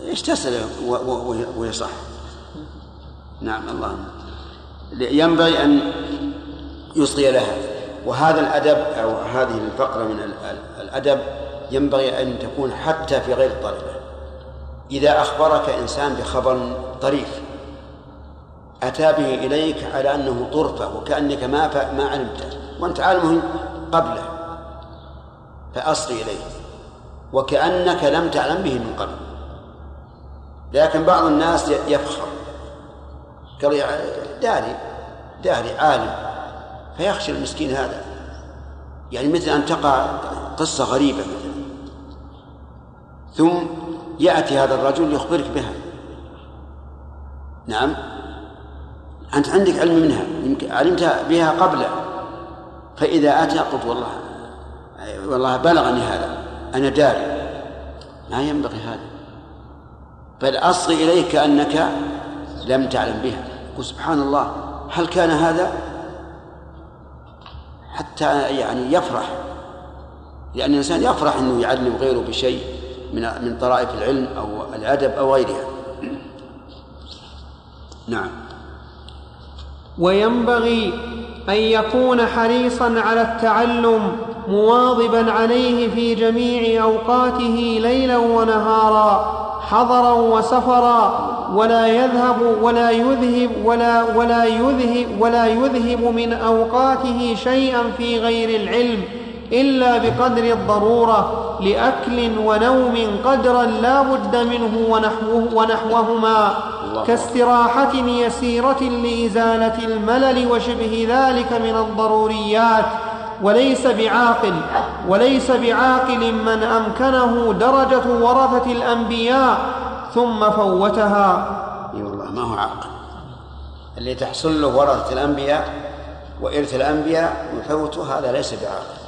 إيش تسأل؟ وهي صح. نعم الله. ينبغي أن يصغي لها. وهذا الأدب أو هذه الفقرة من الأدب ينبغي أن تكون حتى في غير الطلبة. إذا أخبرك إنسان بخبر طريف أتى به إليك على أنه طرفة وكأنك ما ما علمته وأنت عالمه قبله. فأصغي إليه. وكأنك لم تعلم به من قبل. لكن بعض الناس يفخر. قال داري داري عالم. فيخشى المسكين هذا. يعني مثل أن تقع قصة غريبة مثلا. ثم يأتي هذا الرجل يخبرك بها. نعم. أنت عندك علم منها يمكن علمت بها قبله فإذا أتى قلت والله والله بلغني هذا أنا داري. ما ينبغي هذا. بل أصغي إليك كأنك لم تعلم بها. قل سبحان الله هل كان هذا؟ حتى يعني يفرح. لأن الإنسان يفرح أنه يعلم غيره بشيء من من طرائف العلم أو الأدب أو غيرها. نعم. وينبغي أن يكون حريصا على التعلم مواظبا عليه في جميع أوقاته ليلا ونهارا حضرا وسفرا ولا يذهب ولا يذهب ولا ولا يذهب ولا يذهب من أوقاته شيئا في غير العلم إلا بقدر الضرورة لأكل ونوم قدرا لا بد منه ونحوه ونحوهما. كاستراحة يسيرة لإزالة الملل وشبه ذلك من الضروريات وليس بعاقل وليس بعاقل من أمكنه درجة ورثة الأنبياء ثم فوتها. إي والله ما هو عاقل. اللي تحصل له ورثة الأنبياء وإرث الأنبياء يفوته هذا ليس بعاقل.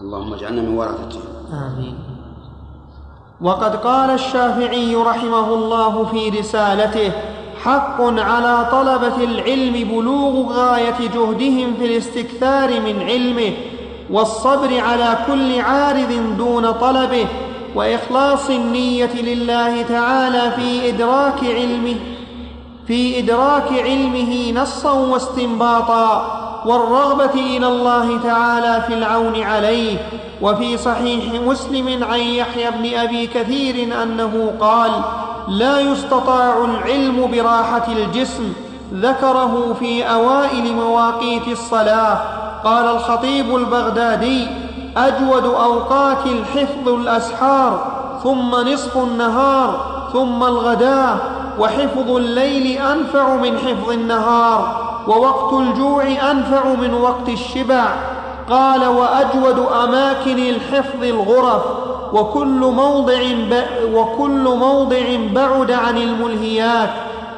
اللهم اجعلنا من ورثته آمين. وقد قال الشافعي رحمه الله في رسالته حق على طلبة العلم بلوغ غاية جهدهم في الاستكثار من علمه والصبر على كل عارض دون طلبه وإخلاص النية لله تعالى في إدراك علمه في إدراك علمه نصا واستنباطا. والرغبة إلى الله تعالى في العون عليه وفي صحيح مسلم عن يحيى بن أبي كثير أنه قال لا يستطاع العلم براحة الجسم ذكره في أوائل مواقيت الصلاة. قال الخطيب البغدادي أجود أوقات الحفظ الأسحار ثم نصف النهار ثم الغداة وحفظ الليل أنفع من حفظ النهار. ووقت الجوع أنفع من وقت الشبع. قال وأجود أماكن الحفظ الغرف وكل موضع وكل موضع بعد عن الملهيات.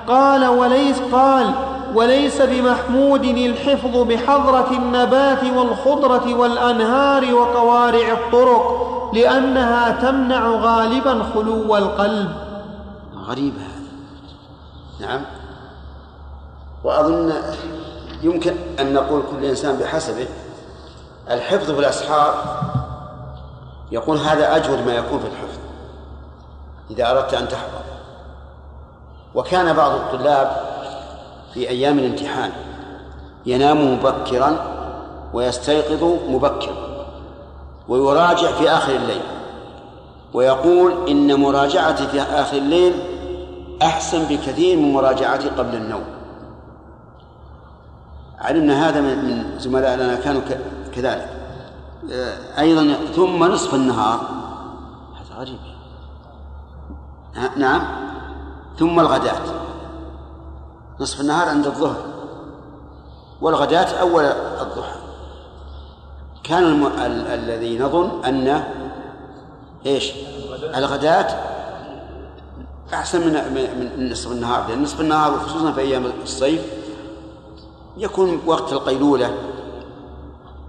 قال وليس قال وليس بمحمود الحفظ بحضرة النبات والخضرة والأنهار وقوارع الطرق لأنها تمنع غالبا خلو القلب. غريب هذا. نعم. وأظن يمكن أن نقول كل إنسان بحسبه الحفظ في الأسحار يقول هذا أجود ما يكون في الحفظ إذا أردت أن تحفظ. وكان بعض الطلاب في أيام الامتحان ينام مبكرا ويستيقظ مبكرا ويراجع في آخر الليل ويقول إن مراجعتي في آخر الليل أحسن بكثير من مراجعتي قبل النوم. علمنا هذا من زملائنا كانوا كذلك. آه، أيضا ثم نصف النهار. هذا غريب. نعم. ثم الغداة. نصف النهار عند الظهر. والغداة أول الضحى. كان الم... ال... الذي نظن أن إيش؟ الغداة أحسن من من نصف النهار لأن نصف النهار وخصوصا في أيام الصيف يكون وقت القيلولة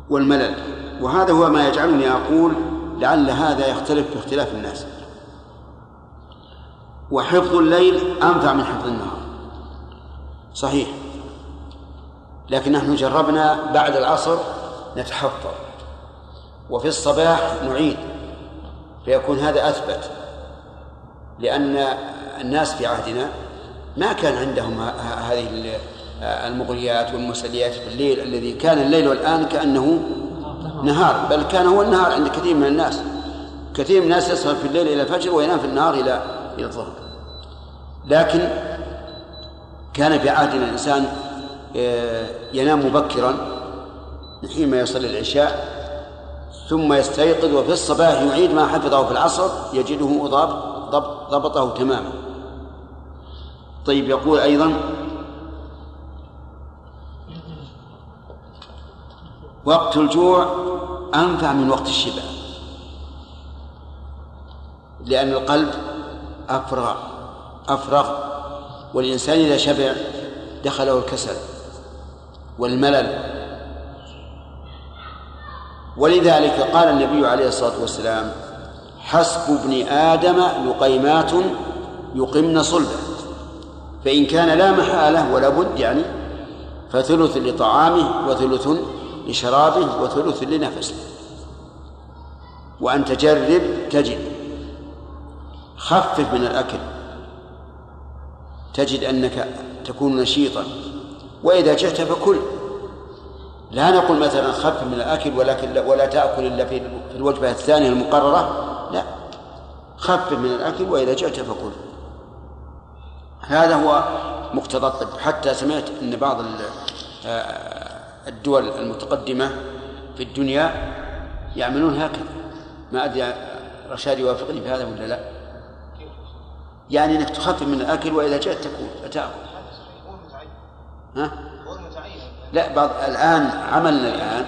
والملل. وهذا هو ما يجعلني أقول لعل هذا يختلف باختلاف الناس. وحفظ الليل أنفع من حفظ النهار. صحيح. لكن نحن جربنا بعد العصر نتحفظ. وفي الصباح نعيد. فيكون هذا أثبت. لأن الناس في عهدنا ما كان عندهم هذه المغريات والمسليات في الليل الذي كان الليل والآن كأنه نهار بل كان هو النهار عند كثير من الناس. كثير من الناس يسهر في الليل إلى الفجر وينام في النهار إلى إلى الظهر. لكن كان في عهدنا الإنسان آه، ينام مبكرا حينما يصلي العشاء ثم يستيقظ وفي الصباح يعيد ما حفظه في العصر يجده ضبط ضبطه تماما. طيب يقول أيضا وقت الجوع أنفع من وقت الشبع. لأن القلب أفرغ أفرغ والإنسان إذا شبع دخله الكسل والملل. ولذلك قال النبي عليه الصلاة والسلام حسب ابن آدم لقيمات يقمن صلبه فإن كان لا محالة ولا بد يعني فثلث لطعامه وثلث لشرابه وثلث لنفسه. وأن تجرب تجد. خفف من الأكل. تجد أنك تكون نشيطا. وإذا جئت فكل. لا نقول مثلا خفف من الأكل ولكن ولا تأكل إلا في الوجبة الثانية المقررة. لا. خفف من الأكل وإذا جئت فكل. هذا هو مقتضى الطب. حتى سمعت أن بعض آه، الدول المتقدمة في الدنيا يعملون هكذا. ما أدري رشاد يوافقني في هذا ولا لا. يعني إنك تخفف من الأكل وإذا جاءت تكون تاكل ها؟ لا بعض الآن عملنا الآن.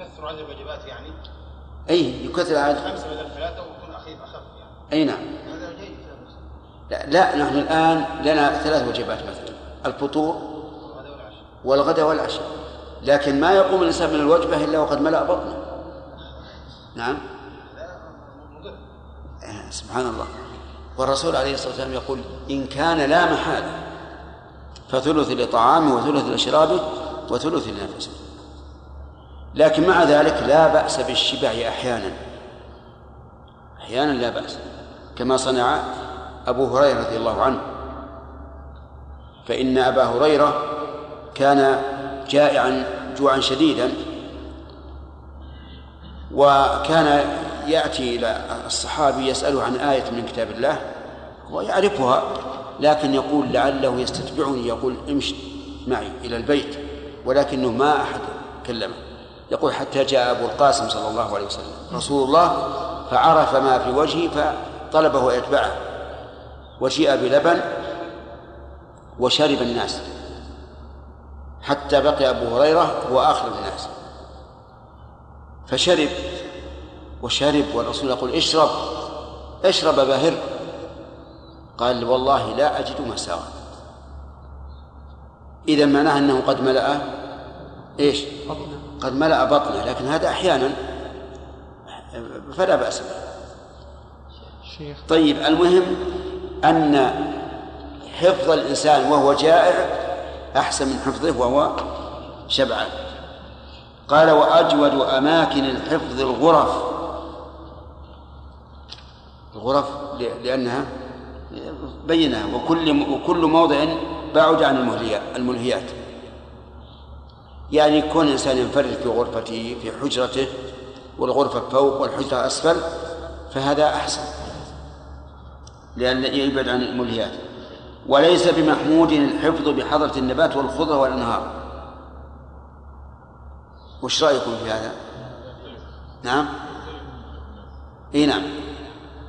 يكثر عدد الوجبات يعني؟ أي يكثر عدد. خمسة بدل ثلاثة ويكون أخف يعني. أي نعم. هذا جيد لا, لا نحن الآن لنا ثلاث وجبات مثلا. الفطور والغداء والعشاء. لكن ما يقوم الإنسان من الوجبة إلا وقد ملأ بطنه. نعم. سبحان الله. والرسول عليه الصلاة والسلام يقول إن كان لا محالة فثلث لطعامه وثلث لشرابه وثلث لنفسه لكن مع ذلك لا بأس بالشبع أحيانا. أحيانا لا بأس. كما صنع أبو هريرة رضي الله عنه. فإن أبا هريرة كان جائعا جوعا شديدا. وكان يأتي إلى الصحابي يسأله عن آية من كتاب الله ويعرفها لكن يقول لعله يستتبعني يقول امش معي إلى البيت ولكنه ما أحد كلمه. يقول حتى جاء أبو القاسم صلى الله عليه وسلم رسول الله فعرف ما في وجهه فطلبه يتبعه. وجيء بلبن وشرب الناس. حتى بقي أبو هريرة هو آخر الناس. فشرب وشرب والرسول يقول اشرب اشرب باهر قال والله لا أجد مساغا إذا معناه أنه قد ملأ إيش؟ قد ملأ بطنه لكن هذا أحيانا فلا بأس به. طيب المهم أن حفظ الإنسان وهو جائع أحسن من حفظه وهو شبعان قال وأجود أماكن الحفظ الغرف. الغرف لأنها بينها وكل وكل موضع بعد عن الملهيات يعني يكون الإنسان ينفرد في غرفته في حجرته والغرفة فوق والحجرة أسفل فهذا أحسن. لأن يبعد عن الملهيات. وليس بمحمود الحفظ بحضرة النبات والخضرة والأنهار وش رأيكم في هذا؟ نعم؟ إي نعم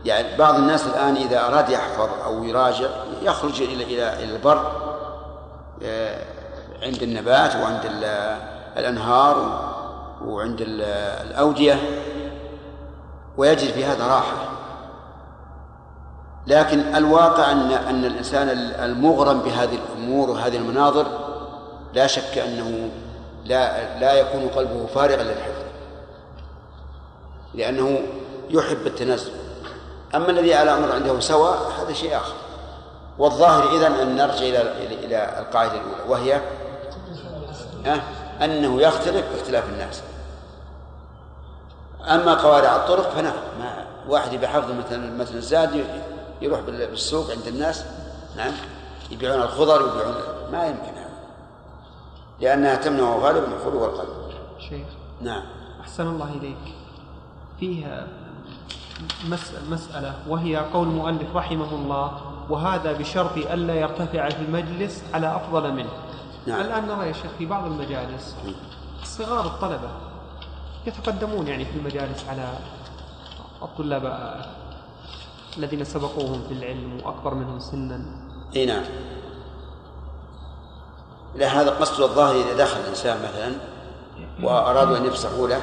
يعني بعض الناس الآن إذا أراد يحفظ أو يراجع يخرج إلى إلى البر آه، عند النبات وعند الأنهار وعند الأودية ويجد في هذا راحة لكن الواقع أن أن الإنسان المغرم بهذه الأمور وهذه المناظر لا شك أنه لا لا يكون قلبه فارغا للحفظ لأنه يحب التنزل أما الذي على أمر عنده سواء هذا شيء آخر. والظاهر إذن أن نرجع إلى إلى القاعدة الأولى وهي أنه يختلف باختلاف الناس. أما قوارع الطرق فنعم واحد بحفظ مثلا مثلا الزاد يروح بالسوق عند الناس نعم يبيعون الخضر ويبيعون ما يمكن هذا. لأنها تمنع غالبا الخلو والقلب شيخ. نعم. أحسن الله إليك. فيها مسألة وهي قول المؤلف رحمه الله وهذا بشرط ألا يرتفع في المجلس على أفضل منه. نعم. الآن نرى يا شيخ في بعض المجالس صغار الطلبة يتقدمون يعني في المجالس على الطلاب الذين سبقوهم في العلم وأكبر منهم سنا. إي نعم. لا هذا قصد الظاهر إذا دخل الإنسان مثلا وأرادوا أن يفسحوا له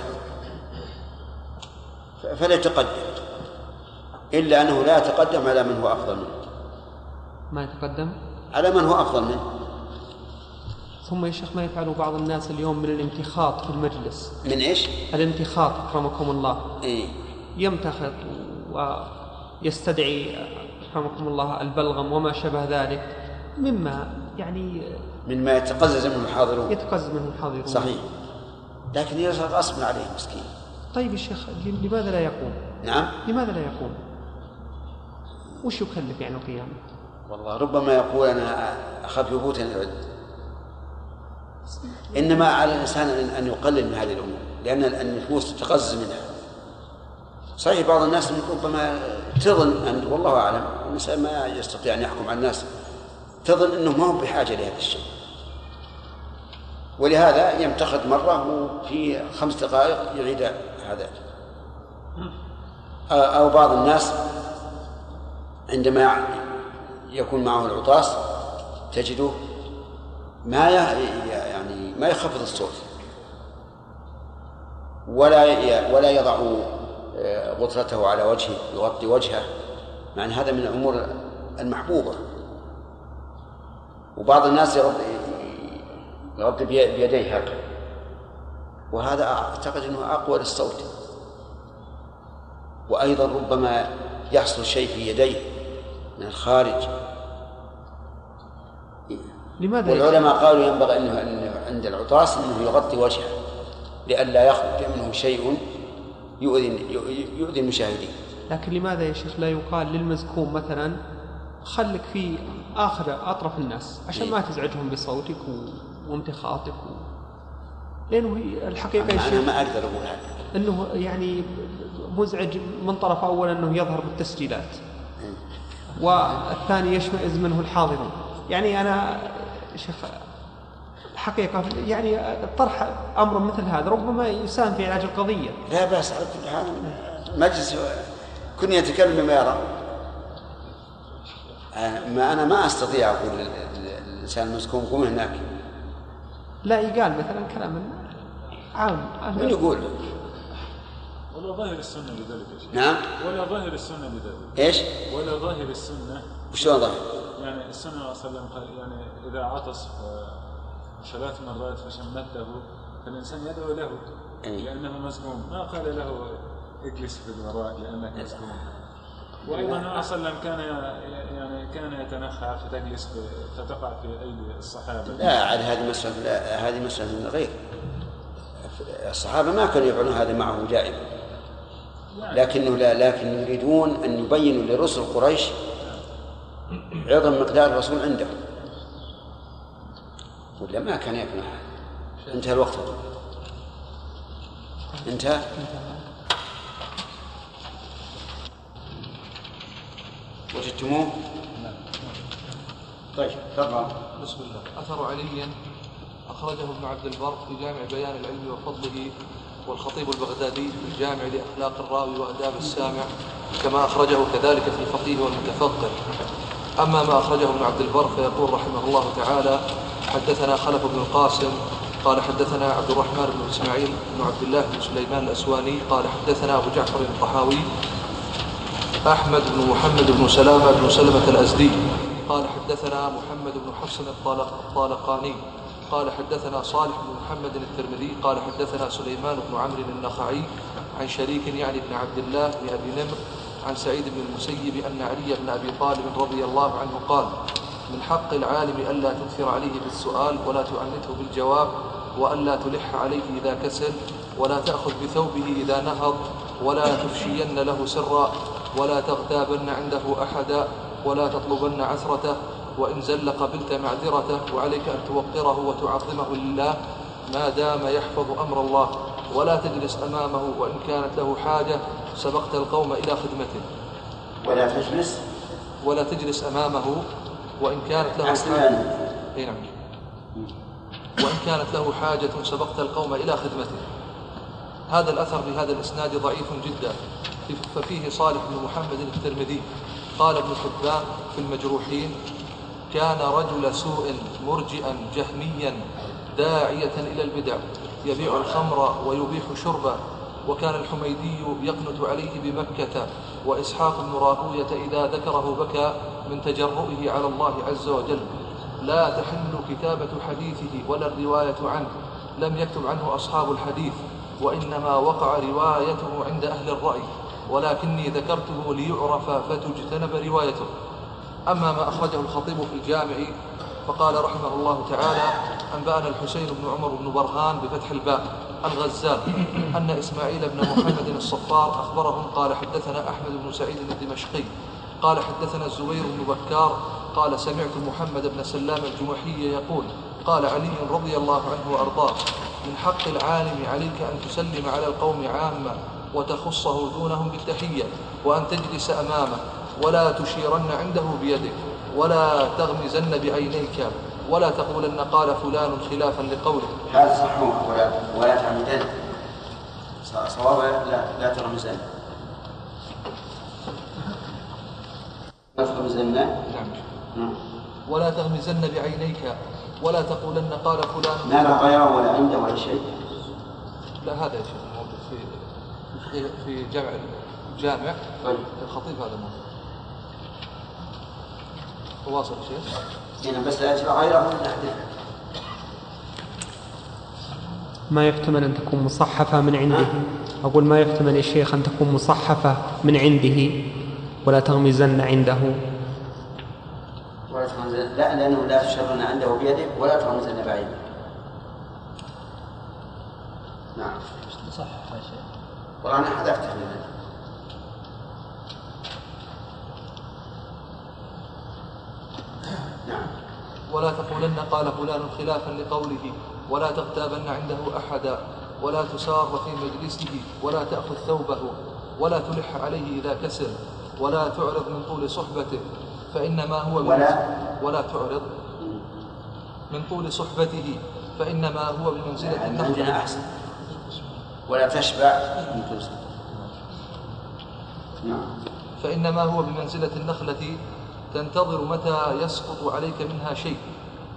فليتقدم إلا أنه لا يتقدم على من هو أفضل منه. ما يتقدم؟ على من هو أفضل منه. ثم يا شيخ ما يفعله بعض الناس اليوم من الامتخاط في المجلس؟ من إيش؟ الامتخاط أكرمكم الله. إي. يمتخط ويستدعي اكرمكم الله البلغم وما شابه ذلك مما يعني مما يتقزز منه الحاضرون. يتقزز منه الحاضرون. صحيح. لكن يصير غصبا عليه مسكين. طيب يا شيخ لماذا لا يقوم؟ نعم. لماذا لا يقوم؟ وش يكلف يعني القيام؟ والله ربما يقول أنا اخاف يفوتني العد إنما على الإنسان ان يقلل من هذه الأمور لأن النفوس تتقزز منها. صحيح بعض الناس ربما تظن ان والله أعلم الإنسان ما يستطيع أن يحكم على الناس. تظن انه ما هو بحاجة لهذا الشيء. ولهذا يمتخذ مرة وفي خمس دقائق يعيد هذا. أو بعض الناس عندما يكون معه العطاس تجده ما يعني ما يخفض الصوت. ولا ولا يضع غطرته على وجهه يغطي وجهه مع أن هذا من الأمور المحبوبة. وبعض الناس يغطي يغطي بيديه هكذا. وهذا أعتقد إنه أقوى للصوت. وأيضا ربما يحصل شيء في يديه من الخارج. لماذا والعلماء قالوا ينبغي إنه إنه عند العطاس إنه يغطي وجهه لئلا يخرج منه شيء يؤذي يؤذي المشاهدين. لكن لماذا يا شيخ لا يقال للمزكوم مثلا خلك في آخر اطرف الناس عشان ما تزعجهم بصوتك وامتخاطك و... لأنه الحقيقة يا شيخ أنا ما أقدر أقول هذا. إنه يعني مزعج من طرف اول إنه يظهر بالتسجيلات. والثاني يشمئز منه الحاضرون. يعني أنا شيخ الحقيقة يعني طرح أمر مثل هذا ربما يساهم في علاج القضية. لا بأس على كل حال مجلس كن يتكلم بما يرى. ما أنا ما أستطيع أقول للإنسان المسكون قم هناك. لا يقال مثلا كلام عام. من يقول؟ ولا ظاهر السنة لذلك يا شيخ. نعم. ولا ظاهر السنة لذلك. إيش؟ ولا ظاهر السنة. وشلون ظاهر؟ يعني السنة صلى الله عليه وسلم قال يعني إذا عطس ثلاث مرات فشمته فالإنسان يدعو له إيه. لأنه مسكون. ما قال له اجلس في الوراء لأنك وأيضا النبي صلى الله عليه وسلم كان يعني كان يتنخى فتجلس فتقع في أيدي الصحابة. لا عاد هذه مسألة هذه مسألة من غير. الصحابة ما كانوا يفعلون هذا معه دائما لكنه لا لكن يريدون أن يبينوا لرسل قريش عظم مقدار الرسول عندهم ولا ما كان يفعل انتهى الوقت. انتهى. وجدتموه؟ طيب تفضل. بسم الله. أثر علي أخرجه ابن عبد البر في جامع بيان العلم وفضله والخطيب البغدادي في الجامع لأخلاق الراوي وأداب السامع كما أخرجه كذلك في الفقيه والمتفقه. أما ما أخرجه ابن عبد البر فيقول رحمه الله تعالى حدثنا خلف بن القاسم قال حدثنا عبد الرحمن بن إسماعيل بن عبد الله بن سليمان الأسواني قال حدثنا أبو جعفر الطحاوي أحمد بن محمد بن سلامة بن سلمة الأزدي قال حدثنا محمد بن حفص الطالق- الطالقاني قال حدثنا صالح بن محمد الترمذي قال حدثنا سليمان بن عمرو النخعي عن شريك يعني بن عبد الله بن أبي نمر عن سعيد بن المسيب أن علي بن أبي طالب رضي الله عنه قال من حق العالم الا تكثر عليه بالسؤال ولا تعنته بالجواب والا تلح عليه إذا كسل ولا تأخذ بثوبه إذا نهض ولا تفشين له سرا ولا تغتابن عنده أحدا ولا تطلبن عثرته وإن زل قبلت معذرته وعليك أن توقره وتعظمه لله ما دام يحفظ أمر الله ولا تجلس أمامه وإن كانت له حاجة سبقت القوم إلى خدمته ولا تجلس ولا تجلس أمامه وإن كانت له حاجة نعم. وإن كانت له حاجة سبقت القوم إلى خدمته. هذا الأثر بهذا الإسناد ضعيف جدا. ففيه صالح بن محمد الترمذي قال ابن حبان في المجروحين كان رجل سوء مرجئا جهميا داعية إلى البدع. يبيع الخمر ويبيح شربه وكان الحميدي يقنت عليه بمكة وإسحاق بن راهوية إذا ذكره بكى من تجرؤه على الله عز وجل. لا تحل كتابة حديثه ولا الرواية عنه. لم يكتب عنه أصحاب الحديث وإنما وقع روايته عند أهل الرأي. ولكني ذكرته ليعرف فتجتنب روايته. أما ما أخرجه الخطيب في الجامع فقال رحمه الله تعالى أنبأنا الحسين بن عمر بن برهان بفتح الباء. الغزال أن إسماعيل بن محمد الصفار أخبرهم قال حدثنا أحمد بن سعيد الدمشقي قال حدثنا الزبير بن بكار قال سمعت محمد بن سلام الجمحي يقول قال علي رضي الله عنه وأرضاه من حق العالم عليك أن تسلم على القوم عامة وتخصه دونهم بالتحية وأن تجلس أمامه ولا تشيرن عنده بيدك ولا تغمزن بعينيك ولا تقولن قال فلان خلافا لقوله. هذا صح ولا ولا تعمدن. صواب لا لا ترمزن لا ترمزن نعم. نعم. ولا تغمزن بعينيك ولا تقولن قال فلان. ما لا غيره ولا عنده ولا شيء. لا هذا يا شيخ موجود في في في جامع. الجامع طيب. الخطيب هذا موجود واصل يا شيخ. هنا بس لا غيره ما يحتمل أن تكون مصحفة من عنده. أقول ما يحتمل يا شيخ أن تكون مصحفة من عنده ولا تغمزن عنده. ولا ترمزن لا لأنه لا تشرن عنده بيدك ولا ترمزن بعيدك نعم. صح يا شيخ. والله أنا حذفتها من هنا. نعم ولا تقولن قال فلان خلافا لقوله ولا تغتابن عنده احدا ولا تسار في مجلسه ولا تأخذ ثوبه ولا تلح عليه إذا كسر ولا تعرض من طول صحبته فإنما هو ولا؟ ولا تعرض من طول صحبته فإنما هو بمنزلة عندنا النخل أحسن. ولا تشبع من تنسى نعم. فإنما هو بمنزلة النخلة تنتظر متى يسقط عليك منها شيء.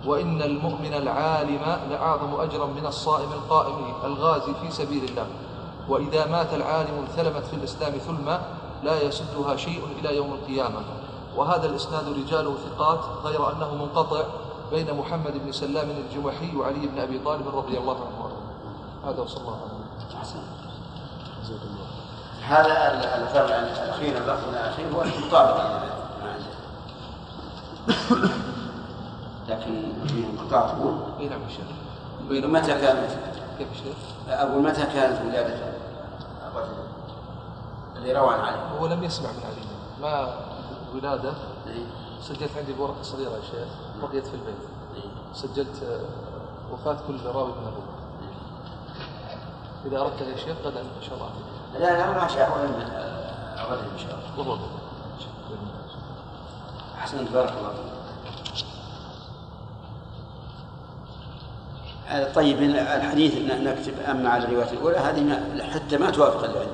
وإن المؤمن العالم لأعظم أجرا من الصائم القائم الغازي في سبيل الله. وإذا مات العالم ثلمت في الإسلام ثلمة لا يسدها شيء إلى يوم القيامة. وهذا الإسناد رجاله ثقات غير أنه منقطع بين محمد بن سلام الجمحي وعلي بن أبي طالب رضي الله عنه. هذا وصلى الله عليه وسلم. هذا ال- الفرع الأخير اللفظ الأخير هو المطابق. مع لكن في انقطاع تقول اي نعم شيخ متى كانت؟ كيف شيخ؟ أقول متى كانت ولادة؟ الرجل اللي روى عن علي. هو لم يسمع من علي. ما ولادة؟ إيه. سجلت عندي بورقة صغيرة يا شيخ بقيت في البيت. إيه. سجلت آه، وفاة كل راوي من الرواه إذا أردت يا شيخ غدا إن شاء الله. لا لا ما شاء الله الرجل إن شاء الله. أحسنت بارك الله فيك. طيب الحديث ن- نكتب أما على الرواية الأولى هذه ما حتى ما توافق اللي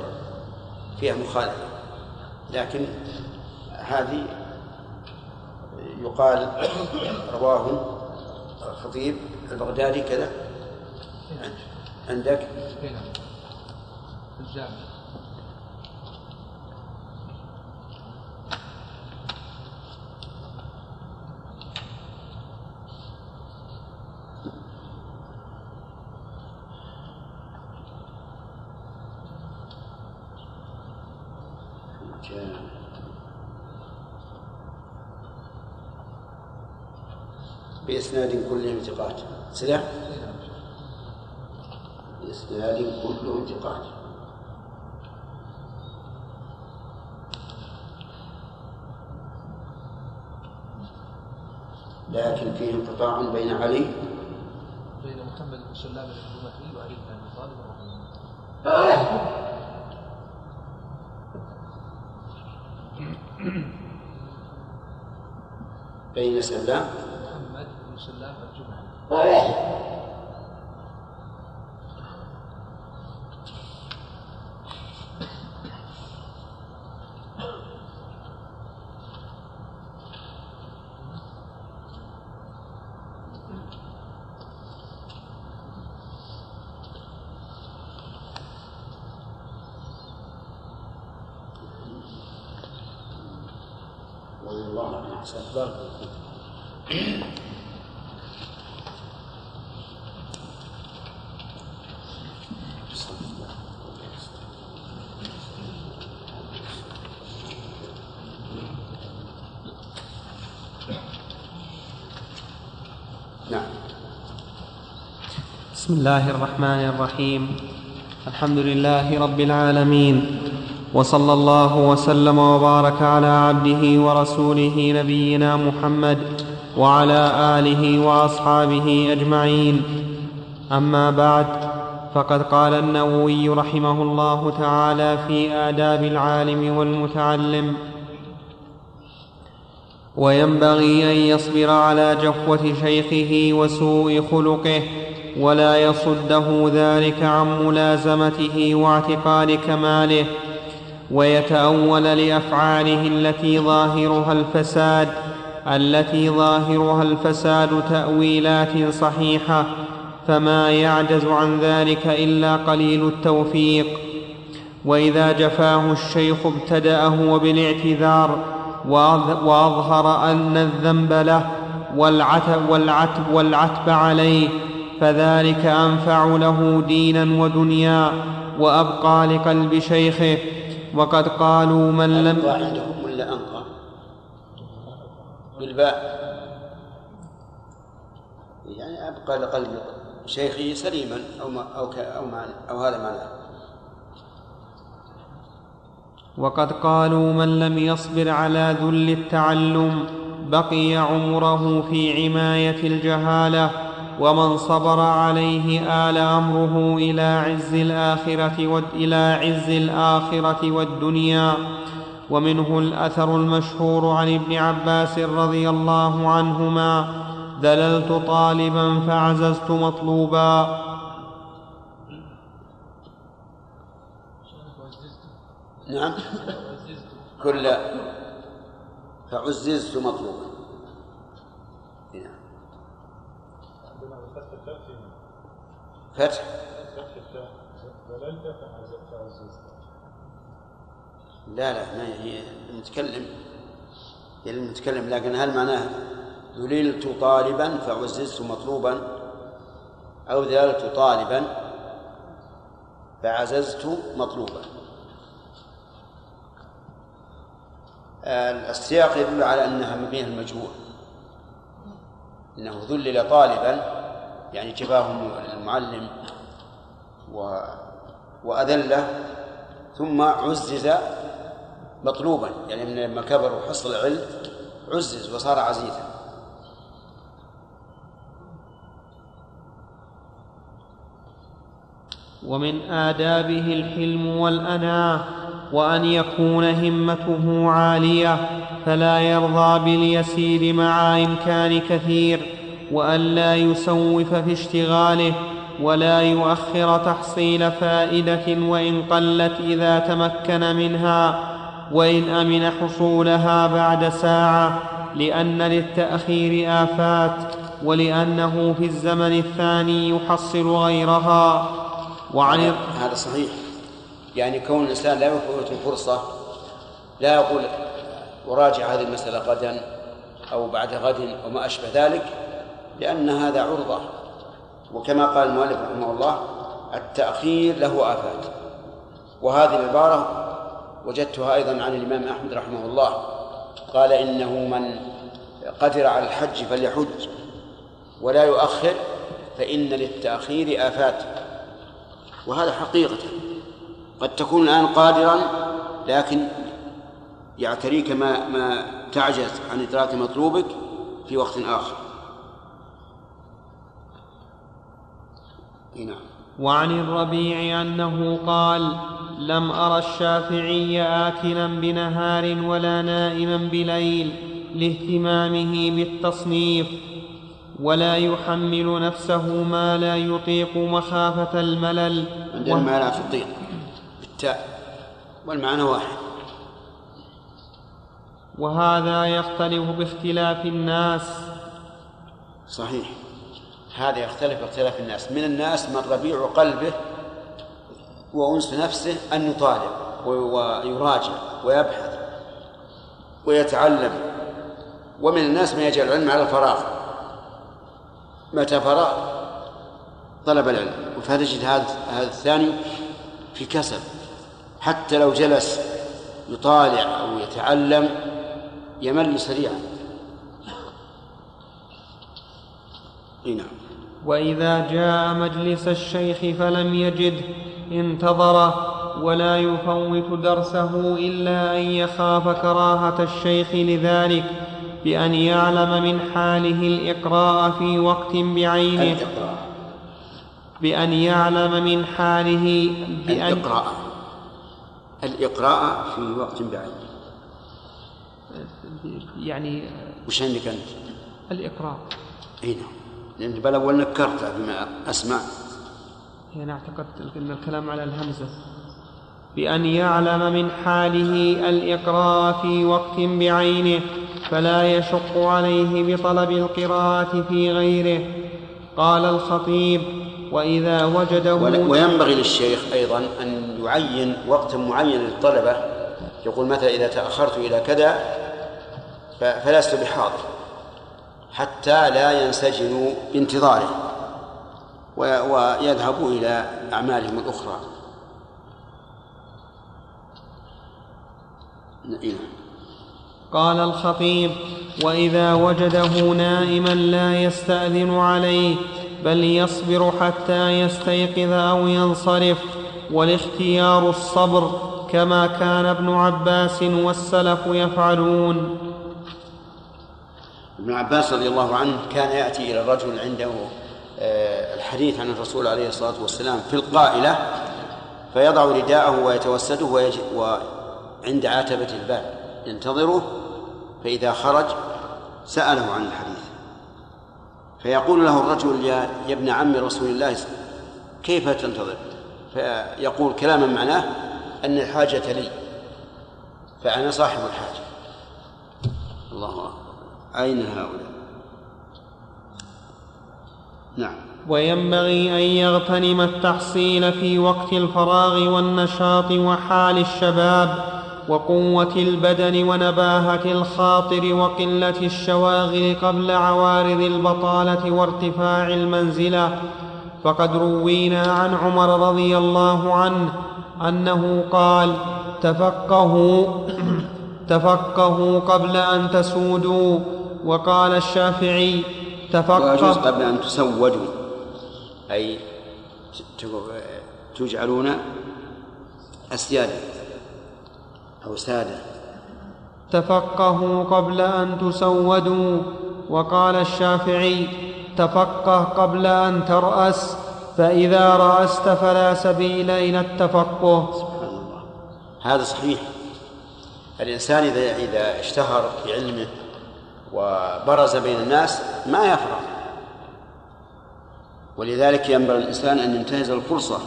فيها مخالفة. لكن هذه يقال رواه الخطيب البغدادي كذا. عندك؟ هنا الجامع. بإسناد كلهم ثقات سلام. بإسناد كلهم ثقات لكن فيه انقطاع بين علي. بين محمد بن سلام الجمحي وعلي بن أبي طالب بين سلام. محمد بن سلام الجمحي رضي الله عنه أحسن بارك الله فيك. نعم. بسم الله الرحمن الرحيم. الحمد لله رب العالمين. وصلى الله وسلم وبارك على عبده ورسوله نبينا محمد وعلى آله وأصحابه أجمعين. أما بعد فقد قال النووي رحمه الله تعالى في آداب العالم والمتعلم وينبغي أن يصبر على جفوة شيخه وسوء خلقه ولا يصده ذلك عن ملازمته واعتقاد كماله ويتأول لأفعاله التي ظاهرها الفساد التي ظاهرها الفساد تأويلات صحيحة فما يعجز عن ذلك إلا قليل التوفيق. وإذا جفاه الشيخ ابتدأه بالإعتذار وأظ- واظهر أن الذنب له والعتب, والعتب, والعتب عليه فذلك أنفع له دينا ودنيا وأبقى لقلب شيخه. وقد قالوا من لم أنقى عندهم ولا أنقى؟ بالباء. يعني أبقى لقلب شيخي سليما أو ما أو أو ما أو هذا معناه وقد قالوا من لم يصبر على ذل التعلم بقي عمره في عماية الجهالة ومن صبر عليه آل أمره إلى عز الآخرة. إلى عز الآخرة والدنيا ومنه الأثر المشهور عن ابن عباس رضي الله عنهما دللت طالبا فعززت مطلوبا نعم. كل فعززت مطلوبا نعم. فتح. لا لا ما هي المتكلم هي لكن هل معناه ذللت طالبا فعززت مطلوبا أو ذللت طالبا فعززت مطلوبا؟ السياق يدل على أنها مبنية المجهول. أنه ذلل طالبا يعني جفاه المعلم و وأذله ثم عزز مطلوبا يعني من لما كبر وحصل العلم عزز وصار عزيزا. ومن آدابه الحلم والأناة وأن يكون همته عالية فلا يرضى باليسير مع إمكان كثير وأن لا يسوف في اشتغاله ولا يؤخر تحصيل فائدة وإن قلت إذا تمكن منها وإن أمن حصولها بعد ساعة لأن للتأخير آفات ولأنه في الزمن الثاني يحصل غيرها. وعن هذا صحيح. يعني كون الإنسان لا يفوت الفرصة لا يقول أراجع هذه المسألة غدا أو بعد غد أو ما أشبه ذلك لأن هذا عرضة. وكما قال المؤلف رحمه الله التأخير له آفات. وهذه العبارة وجدتها أيضا عن الإمام أحمد رحمه الله. قال إنه من قدر على الحج فليحج ولا يؤخر فإن للتأخير آفات. وهذا حقيقة. قد تكون الآن قادرا لكن يعتريك ما ما تعجز عن إدراك مطلوبك في وقت آخر. نعم. وعن الربيع أنه قال لم أرى الشافعي آكلا بنهار ولا نائما بليل لاهتمامه بالتصنيف ولا يحمل نفسه ما لا يطيق مخافة الملل. عندنا ما لا تطيق بالتاء والمعنى واحد. وهذا يختلف باختلاف الناس. صحيح. هذا يختلف باختلاف الناس. من الناس من ربيع قلبه وأنس نفسه أن يطالب ويراجع ويبحث ويتعلم. ومن الناس من يجعل العلم على الفراغ. متى فرغ طلب العلم. فتجد هذا هذا الثاني في كسل حتى لو جلس يطالع أو يتعلم يمل سريعا. نعم. وإذا جاء مجلس الشيخ فلم يجده انتظره ولا يفوت درسه إلا أن يخاف كراهة الشيخ لذلك بأن يعلم من حاله الإقراء في وقت بعينه. بأن يعلم من حاله بأن الإقراء. الإقراء في وقت بعينه يعني وش عندك أنت؟ الإقراء. أي نعم. لأن بل أول نكرت بما أسمع. يعني اعتقدت أن الكلام على الهمزة. بأن يعلم من حاله الإقراء في وقت بعينه فلا يشق عليه بطلب القراءة في غيره. قال الخطيب وإذا وجده وينبغي للشيخ أيضا أن يعين وقتا معينا للطلبة. يقول مثلا إذا تأخرت إلى كذا فلست بحاضر حتى لا ينسجنوا بانتظاره ويذهبوا إلى أعمالهم الأخرى. نعم قال الخطيب وإذا وجده نائما لا يستأذن عليه بل يصبر حتى يستيقظ أو ينصرف. والاختيار الصبر كما كان ابن عباس والسلف يفعلون. ابن عباس رضي الله عنه كان يأتي إلى الرجل عنده آه، الحديث عن الرسول عليه الصلاة والسلام في القائلة فيضع رداءه ويتوسده وعند عتبه الباب ينتظره فإذا خرج سأله عن الحديث. فيقول له الرجل يا, يا ابن عم رسول الله كيف تنتظر؟ فيقول كلاما معناه أن الحاجة لي فأنا صاحب الحاجة. الله أكبر. أين هؤلاء؟ نعم. وينبغي أن يغتنم التحصيل في وقت الفراغ والنشاط وحال الشباب وقوة البدن ونباهة الخاطر وقلة الشواغل قبل عوارض البطالة وارتفاع المنزلة. فقد روينا عن عمر رضي الله عنه أنه قال تفقهوا تفقهوا قبل أن تسودوا. وقال الشافعي تفقه قبل أن تسودوا. أي تجعلون اسيادا أو سادة. تفقهوا قبل أن تسودوا وقال الشافعي تفقه قبل أن ترأس فإذا رأست فلا سبيل إلى التفقه. سبحان الله. هذا صحيح. الإنسان إذا إذا اشتهر بعلمه وبرز بين الناس ما يفرح. ولذلك ينبغي الإنسان أن ينتهز الفرصة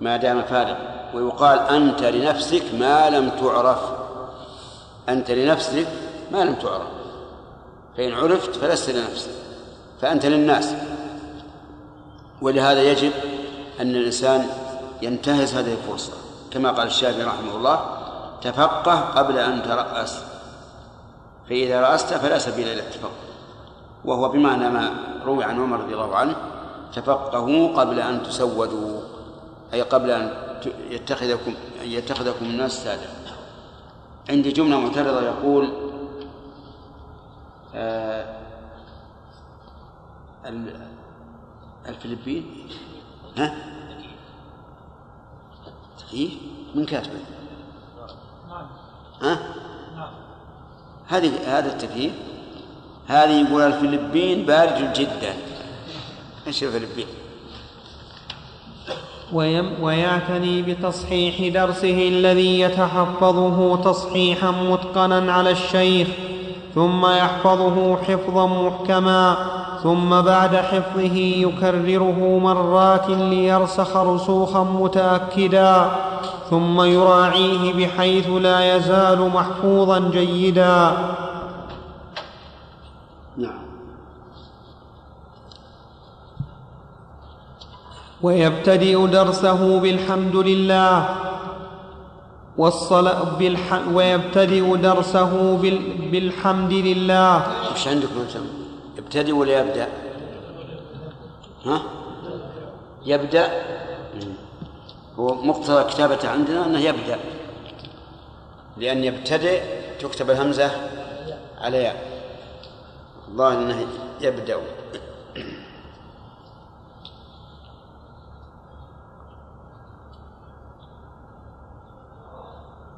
ما دام فارغ ويقال أنت لنفسك ما لم تعرف. أنت لنفسك ما لم تعرف. فإن عرفت فلست لنفسك فأنت للناس. ولهذا يجب أن الإنسان ينتهز هذه الفرصة. كما قال الشافعي رحمه الله تفقه قبل أن ترأس. فإذا رأست فلا سبيل إلى التفقه. وهو بمعنى ما روي عن عمر رضي الله عنه تفقهوا قبل أن تسودوا أي قبل أن يتخذكم يتخذكم الناس سادة عندي جملة معترضة يقول آه الفلبين ها؟ تكييف من كاتبه؟ ها؟ هذه هذا التكييف هذه يقول الفلبين بارد جدا إيش الفلبين؟ ويعتني بتصحيح درسه الذي يتحفظه تصحيحا متقنا على الشيخ ثم يحفظه حفظا محكما ثم بعد حفظه يكرره مرات ليرسخ رسوخا متأكدا ثم يراعيه بحيث لا يزال محفوظا جيدا. نعم. ويبتدئ درسه بالحمد لله والصلاة بالح... ويبتدئ درسه بال... بالحمد لله وش عندكم أنتم؟ يبتدئ ولا يبدأ؟ ها؟ يبدأ هو مقتضى كتابته عندنا أنه يبدأ لأن يبتدئ تكتب الهمزة على ياء الظاهر أنه يبدأ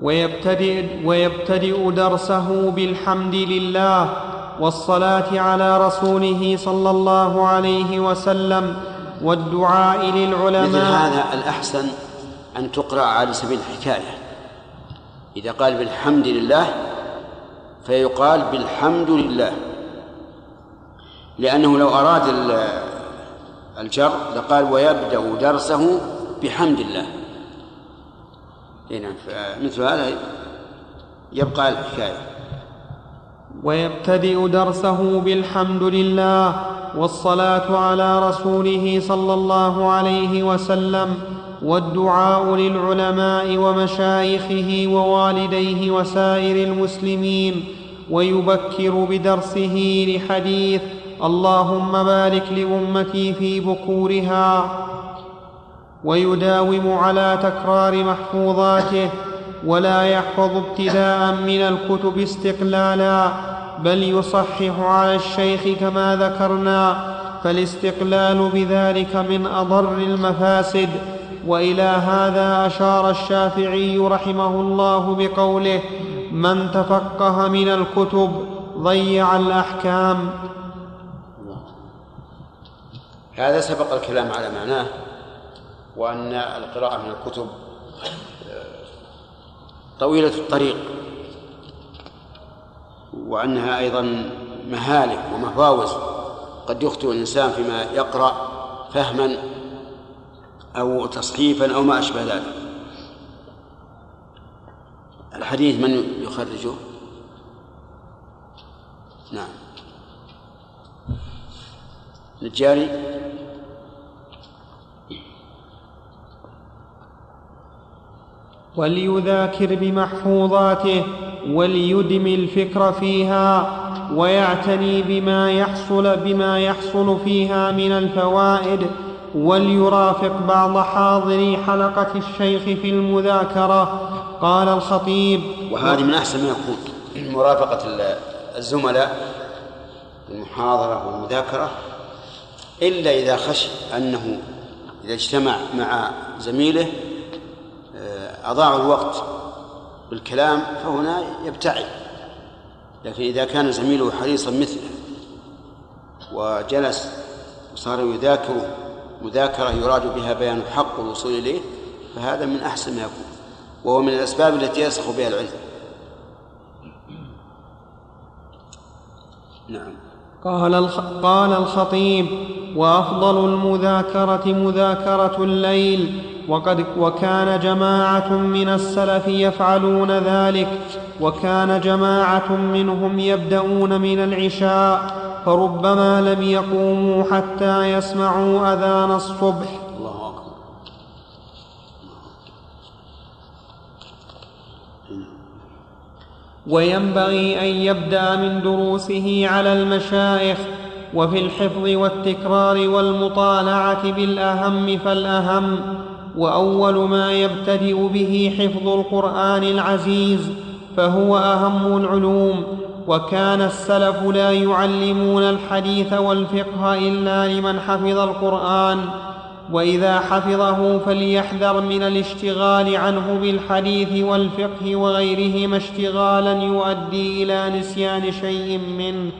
ويبتدئ, ويبتدئ درسه بالحمد لله والصلاة على رسوله صلى الله عليه وسلم والدعاء للعلماء. مثل هذا الأحسن أن تقرأ على سبيل الحكاية. إذا قال بالحمد لله فيقال بالحمد لله. لأنه لو أراد الجر لقال ويبدأ درسه بحمد الله. نعم مثل هذا يبقى الحكاية. ويبتدئ درسه بالحمد لله والصلاة على رسوله صلى الله عليه وسلم والدعاء للعلماء ومشايخه ووالديه وسائر المسلمين ويبكر بدرسه لحديث اللهم بارك لأمتي في بكورها ويداوم على تكرار محفوظاته ولا يحفظ ابتداء من الكتب استقلالا بل يصحح على الشيخ كما ذكرنا فالاستقلال بذلك من أضر المفاسد. وإلى هذا أشار الشافعي رحمه الله بقوله من تفقه من الكتب ضيع الأحكام. هذا سبق الكلام على معناه. وأن القراءة من الكتب طويلة الطريق وأنها أيضا مهالك ومفاوز. قد يخطئ الإنسان فيما يقرأ فهما أو تصحيفا أو ما أشبه ذلك. الحديث من يخرجه؟ نعم. الجاري وليذاكر بمحفوظاته وليدم الفكر فيها ويعتني بما يحصل بما يحصل فيها من الفوائد وليرافق بعض حاضري حلقة الشيخ في المذاكرة. قال الخطيب وهذه من أحسن ما يكون مرافقة الزملاء المحاضرة والمذاكرة إلا إذا خشي أنه إذا اجتمع مع زميله أضاعوا الوقت بالكلام فهنا يبتعد. لكن إذا كان زميله حريصا مثله وجلس وصار يذاكر مذاكرة يراد بها بيان الحق والوصول إليه فهذا من أحسن ما يكون. وهو من الأسباب التي يسخ بها العلم. نعم. قال قال الخطيب وأفضل المذاكرة مذاكرة الليل وقد وكان جماعة من السلف يفعلون ذلك وكان جماعة منهم يبدأون من العشاء فربما لم يقوموا حتى يسمعوا أذان الصبح. الله أكبر. وينبغي أن يبدأ من دروسه على المشايخ وفي الحفظ والتكرار والمطالعة بالأهم فالأهم. وأول ما يبتدئ به حفظ القرآن العزيز فهو أهم العلوم وكان السلف لا يعلمون الحديث والفقه إلا لمن حفظ القرآن وإذا حفظه فليحذر من الاشتغال عنه بالحديث والفقه وغيرهما اشتغالا يؤدي إلى نسيان شيء منه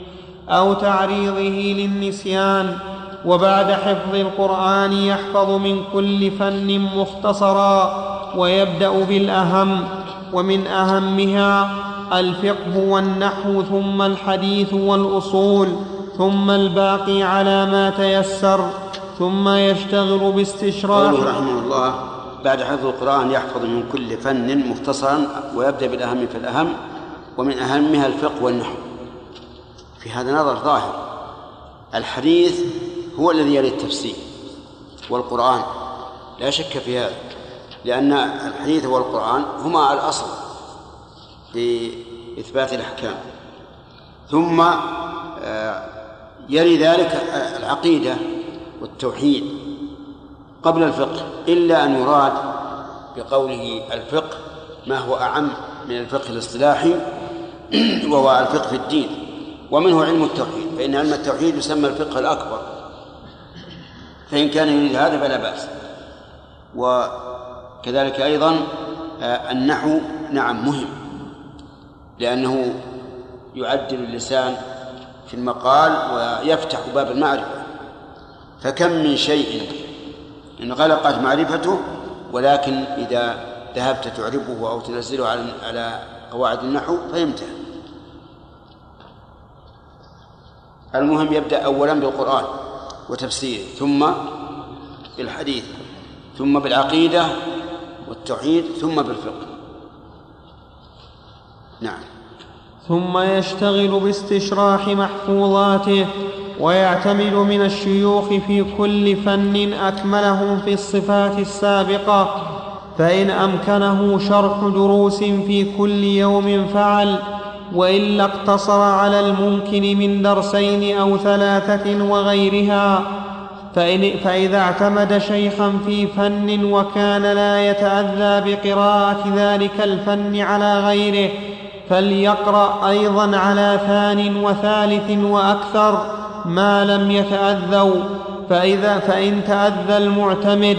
أو تعريضه للنسيان. وبعد حفظ القرآن يحفظ من كل فن مختصرا ويبدأ بالأهم ومن أهمها الفقه والنحو ثم الحديث والأصول ثم الباقي على ما تيسر ثم يشتغل باستشراح رحمه الله بعد حفظ القرآن يحفظ من كل فن مختصرا ويبدأ بالأهم فالأهم ومن أهمها الفقه والنحو. في هذا نظر ظاهر الحديث هو الذي يلي التفسير والقرآن. لا شك في هذا لأن الحديث والقرآن هما الأصل لإثبات الأحكام. ثم آه، يلي ذلك العقيدة والتوحيد قبل الفقه إلا أن يراد بقوله الفقه ما هو أعم من الفقه الاصطلاحي وهو الفقه في الدين. ومنه علم التوحيد فإن علم التوحيد يسمى الفقه الأكبر. فإن كان يريد هذا فلا بأس. وكذلك أيضا آه، النحو نعم مهم لأنه يعدل اللسان في المقال ويفتح باب المعرفة. فكم من شيء انغلقت معرفته ولكن إذا ذهبت تعربه أو تنزله على على قواعد النحو فيمتهن. المهم يبدأ أولا بالقرآن. وتفسيره ثم بالحديث ثم بالعقيدة والتوحيد ثم بالفقه. نعم. ثم يشتغل باستشراح محفوظاته ويعتمد من الشيوخ في كل فن أكملهم في الصفات السابقة فإن أمكنه شرح دروس في كل يوم فعل. وإلا اقتصر على الممكن من درسين أو ثلاثة وغيرها فإن فإذا اعتمد شيخا في فن وكان لا يتأذى بقراءة ذلك الفن على غيره فليقرأ أيضا على ثان وثالث وأكثر ما لم يتأذوا. فإذا فإن تأذى المعتمد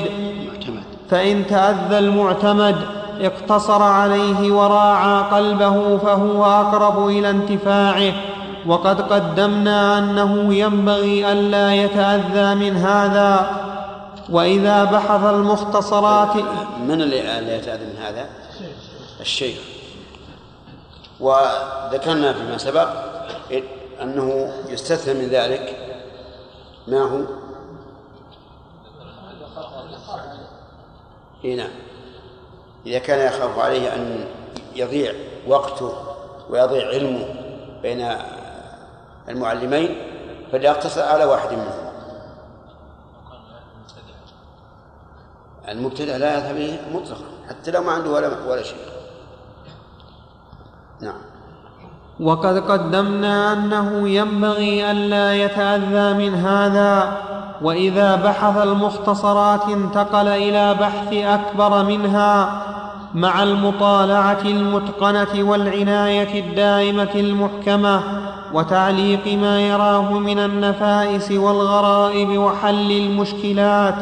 فإن تأذى المعتمد اقتصر عليه وراعى قلبه فهو أقرب إلى انتفاعه. وقد قدمنا أنه ينبغي ألا يتأذى من هذا. وإذا بحث المختصرات من اللي لا يتأذى من هذا؟ الشيخ. وذكرنا فيما سبق أنه يستثنى من ذلك ما هو؟ إيه نعم. إذا كان يخاف عليه أن يضيع وقته ويضيع علمه بين المعلمين فليقتصر على واحد منهم. المبتدع لا يذهب إليه مطلقا حتى لو ما عنده ولا ولا شيء. نعم. وقد قدمنا أنه ينبغي الا يتأذى من هذا وإذا بحث المختصرات انتقل إلى بحث أكبر منها مع المطالعة المتقنة والعناية الدائمة المحكمة وتعليق ما يراه من النفائس والغرائب وحل المشكلات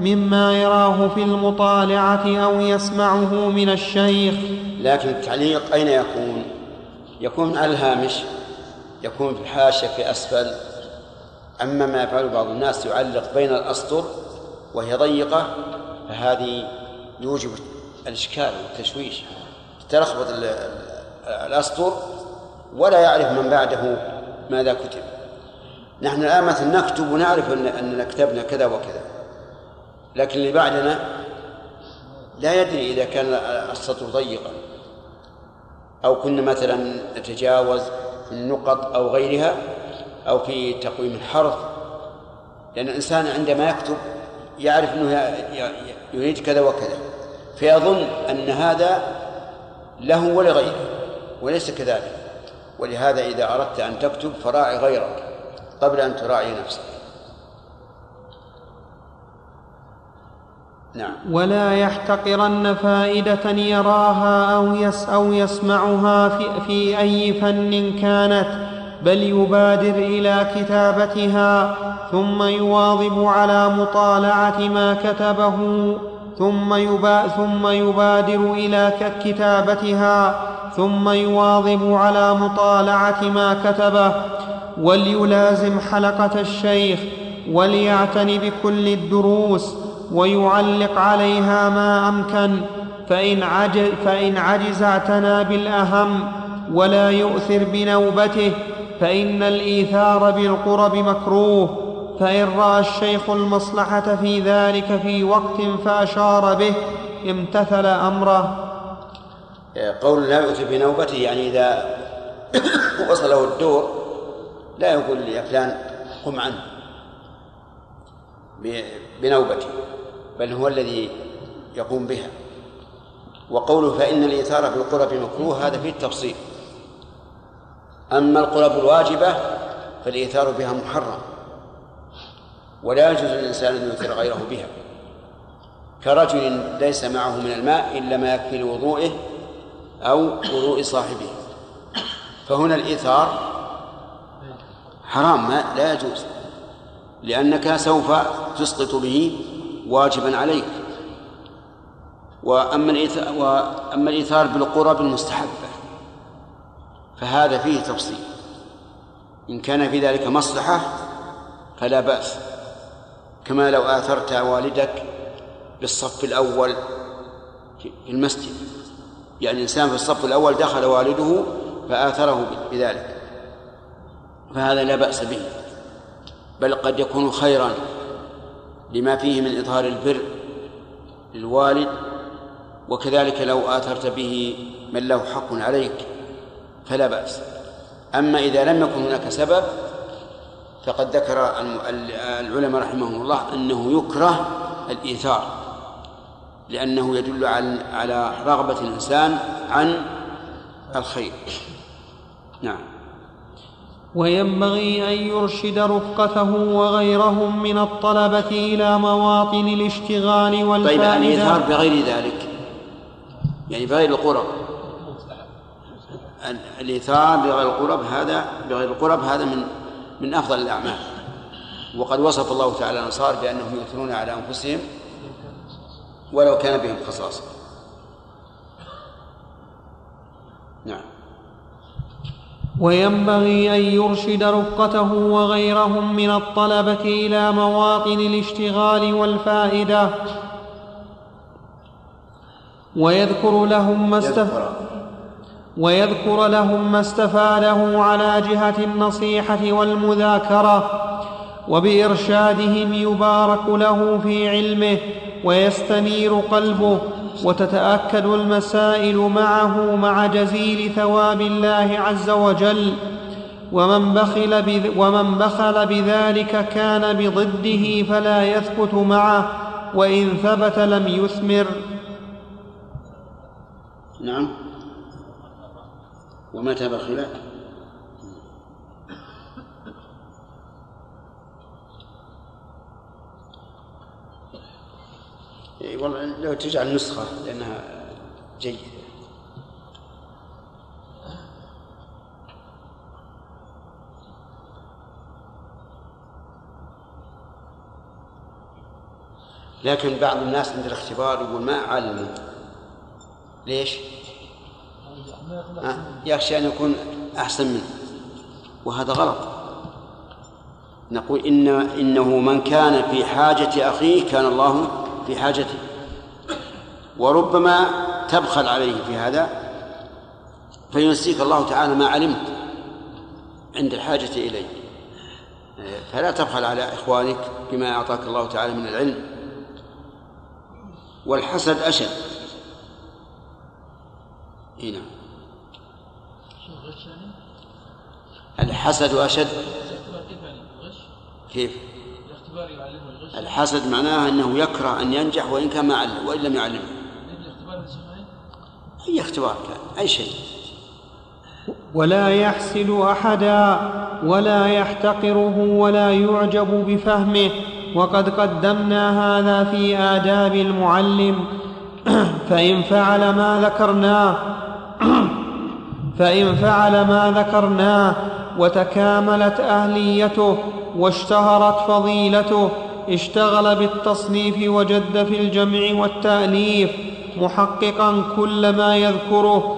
مما يراه في المطالعة أو يسمعه من الشيخ. لكن التعليق أين يكون؟ يكون على الهامش يكون في الحاشية في أسفل. أما ما يفعل بعض الناس يعلق بين الأسطر وهي ضيقة فهذه يوجب الإشكال والتشويش. تلخبط الأسطر ولا يعرف من بعده ماذا كتب. نحن الآن مثلا نكتب ونعرف أن أننا كتبنا كذا وكذا. لكن اللي بعدنا لا يدري إذا كان السطر ضيقا. أو كنا مثلا نتجاوز في النقط أو غيرها أو في تقويم الحرف. لأن الإنسان عندما يكتب يعرف أنه يريد كذا وكذا. فيظن أن هذا له ولغيره وليس كذلك. ولهذا إذا أردت أن تكتب فراعي غيرك قبل أن تراعي نفسك. نعم. ولا يحتقرن فائدة يراها أو يس أو يسمعها في, في أي فن كانت بل يبادر إلى كتابتها ثم يواظب على مطالعة ما كتبه. ثم, يبا ثم يبادر إلى كتابتها ثم يواظب على مطالعة ما كتبه وليلازم حلقة الشيخ وليعتن بكل الدروس ويعلق عليها ما أمكن فإن عجز, فإن عجز اعتنى بالأهم ولا يؤثر بنوبته فإن الإيثار بالقرب مكروه. فإن رأى الشيخ المصلحة في ذلك في وقت فأشار به امتثل أمره. قول لا يؤثر بنوبته يعني إذا وصله الدور لا يقول يا فلان قم عنه بنوبته بل هو الذي يقوم بها. وقوله فإن الإيثار بالقرب مكروه هذا فيه التفصيل. أما القرب الواجبة فالإيثار بها محرم. ولا يجوز للإنسان أن يؤثر غيره بها. كرجل ليس معه من الماء إلا ما يكفي لوضوئه أو وضوء صاحبه. فهنا الإيثار حرام ما لا يجوز. لأنك سوف تسقط به واجبا عليك. وأما الإيثار, وأما الإيثار بالقرب المستحبة فهذا فيه تفصيل. إن كان في ذلك مصلحة فلا بأس. كما لو آثرت والدك بالصف الأول في المسجد. يعني إنسان في الصف الأول دخل والده فآثره بذلك. فهذا لا بأس به. بل قد يكون خيرا لما فيه من إظهار البر للوالد وكذلك لو آثرت به من له حق عليك فلا بأس. أما إذا لم يكن هناك سبب فقد ذكر العلماء رحمهم الله أنه يكره الإيثار لأنه يدل على رغبة الإنسان عن الخير. نعم. وينبغي أن يرشد رفقته وغيرهم من الطلبة إلى مواطن الاشتغال والفائدة. طيب الإيثار بغير ذلك يعني بغير القرب. الإيثار بغير القرب هذا بغير القرب هذا من من أفضل الأعمال. وقد وصف الله تعالى الأنصار بأنهم يؤثرون على أنفسهم ولو كان بهم خصاصة. نعم. وينبغي أن يرشد رفقته وغيرهم من الطلبة إلى مواطن الاشتغال والفائدة. ويذكر لهم ما استفاد ويذكر لهم ما استفاده على جهة النصيحة والمذاكرة وبإرشادهم يبارك له في علمه ويستنير قلبه وتتأكد المسائل معه مع جزيل ثواب الله عز وجل. ومن بخل, ومن بخل بذلك كان بضده فلا يثبت معه وإن ثبت لم يثمر. نعم. ومتى بخل إيه، والله لو تجعل نسخة لأنها جيدة. لكن بعض الناس عند الاختبار يقول ما أعلم. ليش؟ يخشى أن يكون أحسن منه. وهذا غلط. نقول إن إنه من كان في حاجة أخيه كان الله في حاجته. وربما تبخل عليه في هذا فينسيك الله تعالى ما علمت عند الحاجة إليه. فلا تبخل على إخوانك بما أعطاك الله تعالى من العلم. والحسد أشد. هنا الحسد أشد؟ كيف؟ الحسد معناه أنه يكره أن ينجح وإن كان ما علم وإن لم يعلمه؟ أي اختبار كان أي شيء. ولا يحسد أحدا ولا يحتقره ولا يعجب بفهمه. وقد قدمنا هذا في آداب المعلم. فإن فعل ما ذكرناه فإن فعل ما ذكرناه وتكاملت أهليته واشتهرت فضيلته اشتغل بالتصنيف وجد في الجمع والتأليف محققا كل ما يذكره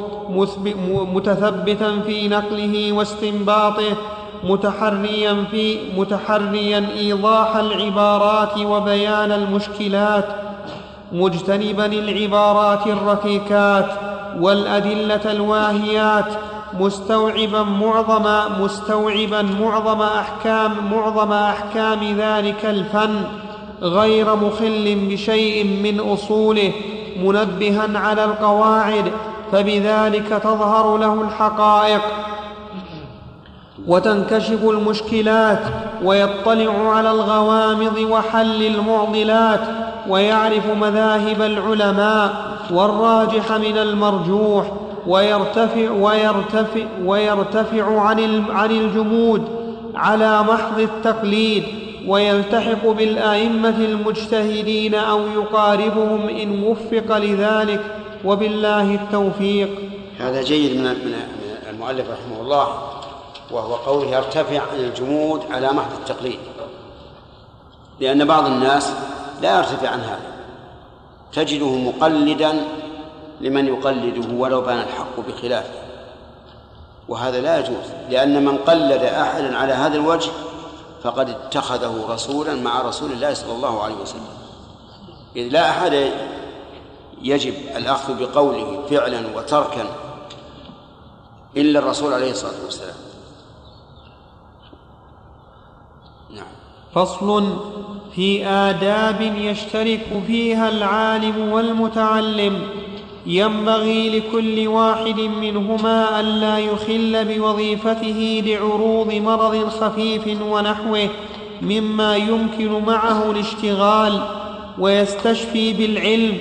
متثبتا في نقله واستنباطه متحريا في متحريا إيضاح العبارات وبيان المشكلات مجتنبا العبارات الركيكات والأدلة الواهيات مستوعبا معظم مستوعبا معظم احكام معظم أحكام ذلك الفن غير مخل بشيء من أصوله منبها على القواعد فبذلك تظهر له الحقائق. وتنكشف المشكلات ويطلع على الغوامض وحل المعضلات ويعرف مذاهب العلماء والراجح من المرجوح. ويرتفع ويرتفع ويرتفع عن عن الجمود على محض التقليد ويلتحق بالأئمة المجتهدين أو يقاربهم إن وفق لذلك وبالله التوفيق. هذا جيد من من المؤلف رحمه الله وهو قوله يرتفع عن الجمود على محض التقليد. لأن بعض الناس لا يرتفع عن هذا تجده مقلدا لمن يقلده ولو بان الحق بخلافه وهذا لا يجوز لأن من قلد أحدا على هذا الوجه فقد اتخذه رسولا مع رسول الله صلى الله عليه وسلم. إذ لا أحد يجب الأخذ بقوله فعلا وتركا إلا الرسول عليه الصلاة والسلام. نعم. فصل في آداب يشترك فيها العالم والمتعلم. ينبغي لكل واحد منهما ألا يخل بوظيفته لعروض مرض خفيف ونحوه مما يمكن معه الاشتغال ويستشفي بالعلم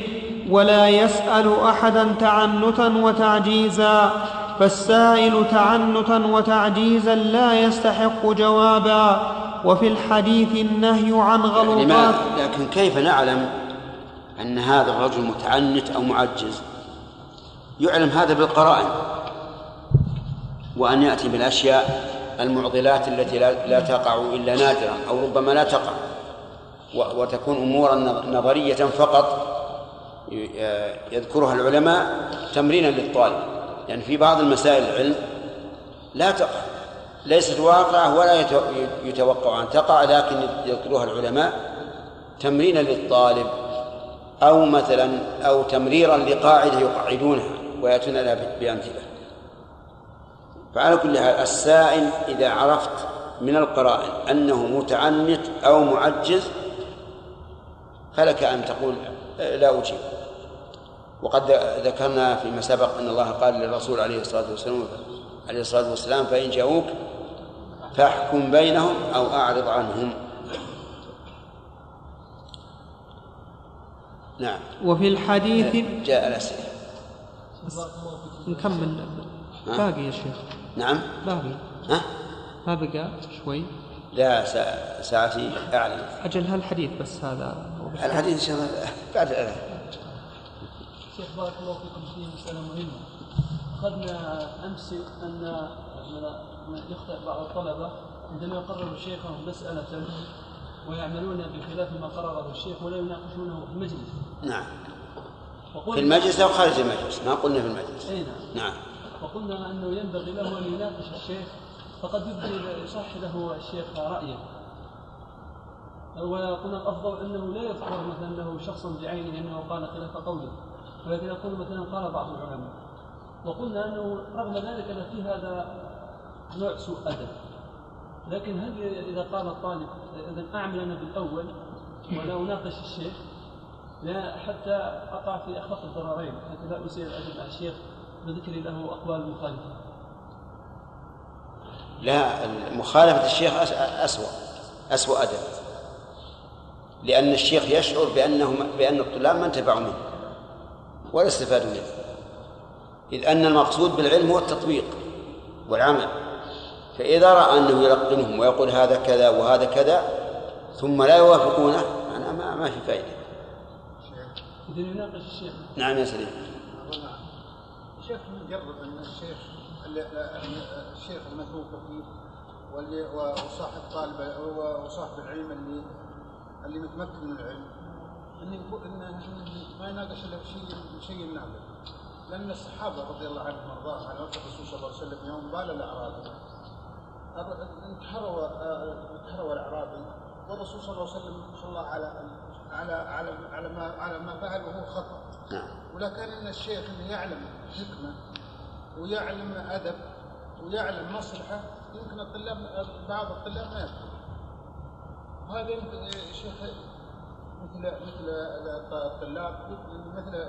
ولا يسأل أحدا تعنتا وتعجيزا فالسائل تعنتا وتعجيزا لا يستحق جوابا وفي الحديث النهي عن غلطات لماذا؟ لكن كيف نعلم أن هذا الرجل متعنت أو معجز يعلم هذا بالقرائن وأن يأتي بالأشياء المعضلات التي لا, تقع إلا نادرا أو ربما لا تقع. وتكون أمورا نظرية فقط ي- يذكرها العلماء تمرينا للطالب. يعني في بعض المسائل العلم لا تقع. ليست واقعة ولا يت- يتوقع أن تقع لكن يذكرها العلماء تمرينا للطالب أو مثلا أو تمريرا لقاعدة يقعدونها. ويأتون لها بأمثلة فعلى كل حال السائل إذا عرفت من القرائن أنه متعنت أو معجز فلك أن تقول لا أجيب. وقد ذكرنا فيما سبق أن الله قال للرسول عليه الصلاة والسلام عليه الصلاة والسلام فإن جاءوك فاحكم بينهم أو أعرض عنهم. نعم. وفي الحديث جاء الأسئلة. نكمل؟ باقي يا شيخ. نعم. باقي. ها؟ ما بقى شوي؟ لا سا- ساعتي أعلم أجل هالحديث بس هذا. الحديث إن شاء الله بعد الأذان. شيخ بارك الله فيكم في مسألة مهمة. أخذنا أمس أن من يخطئ بعض الطلبة عندما يقرر شيخهم مسألة ويعملون بخلاف ما قرره الشيخ ولا يناقشونه في المجلس. نعم. في المجلس أو خارج المجلس؟ ما قلنا في المجلس. أي نعم. نعم. وقلنا أنه ينبغي له أن يناقش الشيخ فقد يبدي يصح له الشيخ رأيه. وقلنا الأفضل أنه لا يذكر مثلا أنه شخص بعينه أنه قال خلاف قوله ولكن يقول مثلا قال بعض العلماء. وقلنا أنه رغم ذلك أن في هذا نوع سوء أدب. لكن هل إذا قال الطالب إذا أعمل أنا بالأول ولا أناقش الشيخ لا حتى أقع في أخف الضررين حتى لا أسيء الأدب مع الشيخ. بذكر له أقوال مخالفة. لا مخالفة الشيخ أس- أسوأ أسوأ أدب. لأن الشيخ يشعر بأنه بأن الطلاب ما انتفعوا منه ولا استفادوا منه. إذ أن المقصود بالعلم هو التطبيق والعمل. فإذا رأى أنه يلقنهم ويقول هذا كذا وهذا كذا ثم لا يوافقونه أنا ما, ما في فائدة إذا يناقش الشيخ. نعم يا سليم. شيخ نجرب أن الشيخ الشيخ المثوق فيه واللي وصاحب طالب وصاحب العلم اللي اللي متمكن من العلم. انه يقول انه إنه ما يناقش إلا شيء شيء نادر. لأن الصحابة رضي الله عنهم وأرضاهم على وقت الرسول صلى الله عليه وسلم يوم بال الأعرابي. انتحروا انتحروا الأعرابي. والرسول صلى الله عليه وسلم صلى على على على على ما على ما فعل وهو خطأ. نعم. ولكن ان الشيخ إنه يعلم حكمه ويعلم أدب ويعلم مصلحة يمكن الطلاب بعض الطلاب ما يفهم وهذا يمكن شيخ مثل مثل الطلاب مثل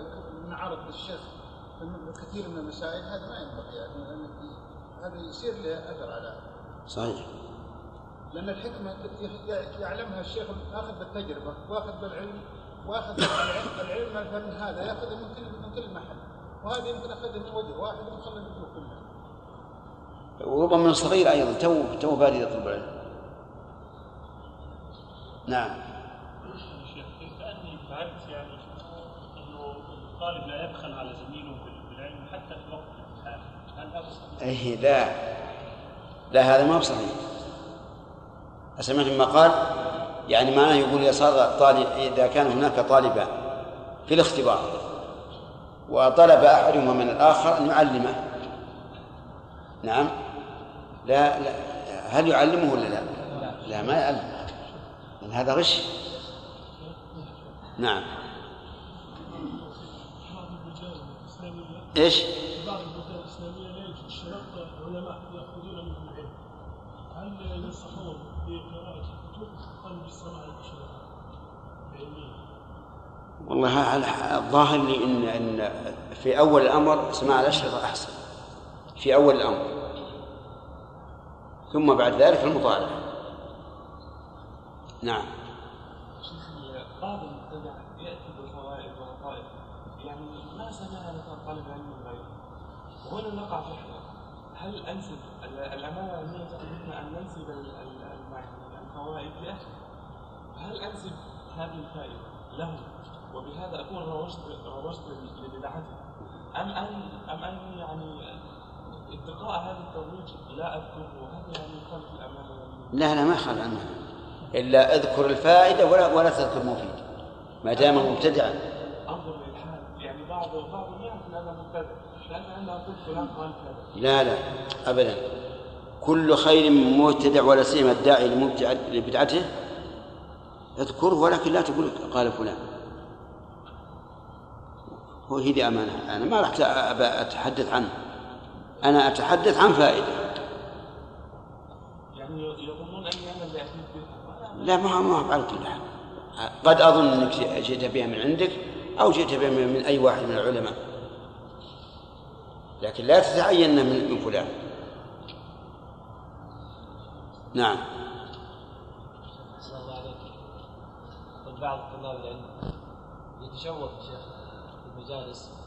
نعرض الشيخ كثير من المسائل هذا ما ينبغي يعني هذا يصير له أثر على صحيح. لأن الحكمة يعلمها الشيخ اخذ بالتجربة واخذ بالعلم واخذ العلم العلم الفن هذا ياخذه من كل من كل محل. وهذا يمكن اخذه من وجه واحد وخلى الوجوه كلها وربما من صغير أيضا تو تو بادئ يطلب العلم. نعم. شيخ؟ كأني فهمت يعني إنه الطالب لا يبخل على زميله بال- بالعلم حتى في وقت الامتحان. هل هذا صحيح؟ أيه لا. لا هذا ما هو صحيح. أسمعت ما قال؟ يعني معناه يقول إذا طالب إذا كان هناك طالبان في الاختبار وطلب أحدهما من الآخر أن يعلمه. نعم. لا لا. هل يعلمه ولا لا؟ لا ما يعلم. لأن هذا غش؟ نعم. إيش؟ بعض الإسلامية لا يوجد علماء يأخذون منهم العلم. هل ينصحون بقراءه الكتب ام بسماع الاشراط العلميه؟ والله الظاهر لي ان إن في أول الأمر سماع الاشرطه أحسن. في أول الأمر. ثم بعد ذلك المطالعة. نعم. بعض يأتي بالفوائد والرقائق يعني ما طالب علم غيره وهنا نقع في هل أنسب ال- الأمانة العلميه إن ننسب ال- ال- ال- الفوائد له هل أنسب هذه الفائدة له وبهذا أكون روجت روجت لبدعته. أم أن أم أن يعني اتقاء هذا الترويج لا اذكره وهذا يعني يخالف الأمانة العلميه لا؟ لا ما خل عنها إلا أذكر الفائدة ولا ولا تذكر مفيد ما دام مبتدعا أنظر للحال. يعني بعض بعضهم يعرف ان أنا مبتدع لأن عندما قلت فلان قال كذا لا لا ابدا. كل خير من مبتدع ولا سيما الداعي لبدعته اذكره ولكن لا تقول قال فلان. هو هي دي أمانة. أنا ما راح أبى أتحدث عنه. أنا أتحدث عن فائدة. يعني يظنون اللي بها لا ما ما على كل حال. قد أظن أنك جئت بها من عندك أو جئت بها من أي واحد من العلماء. لكن لا تتعين من من فلان. نعم. بعض طلاب العلم يتشوق شيخ في المجالس عند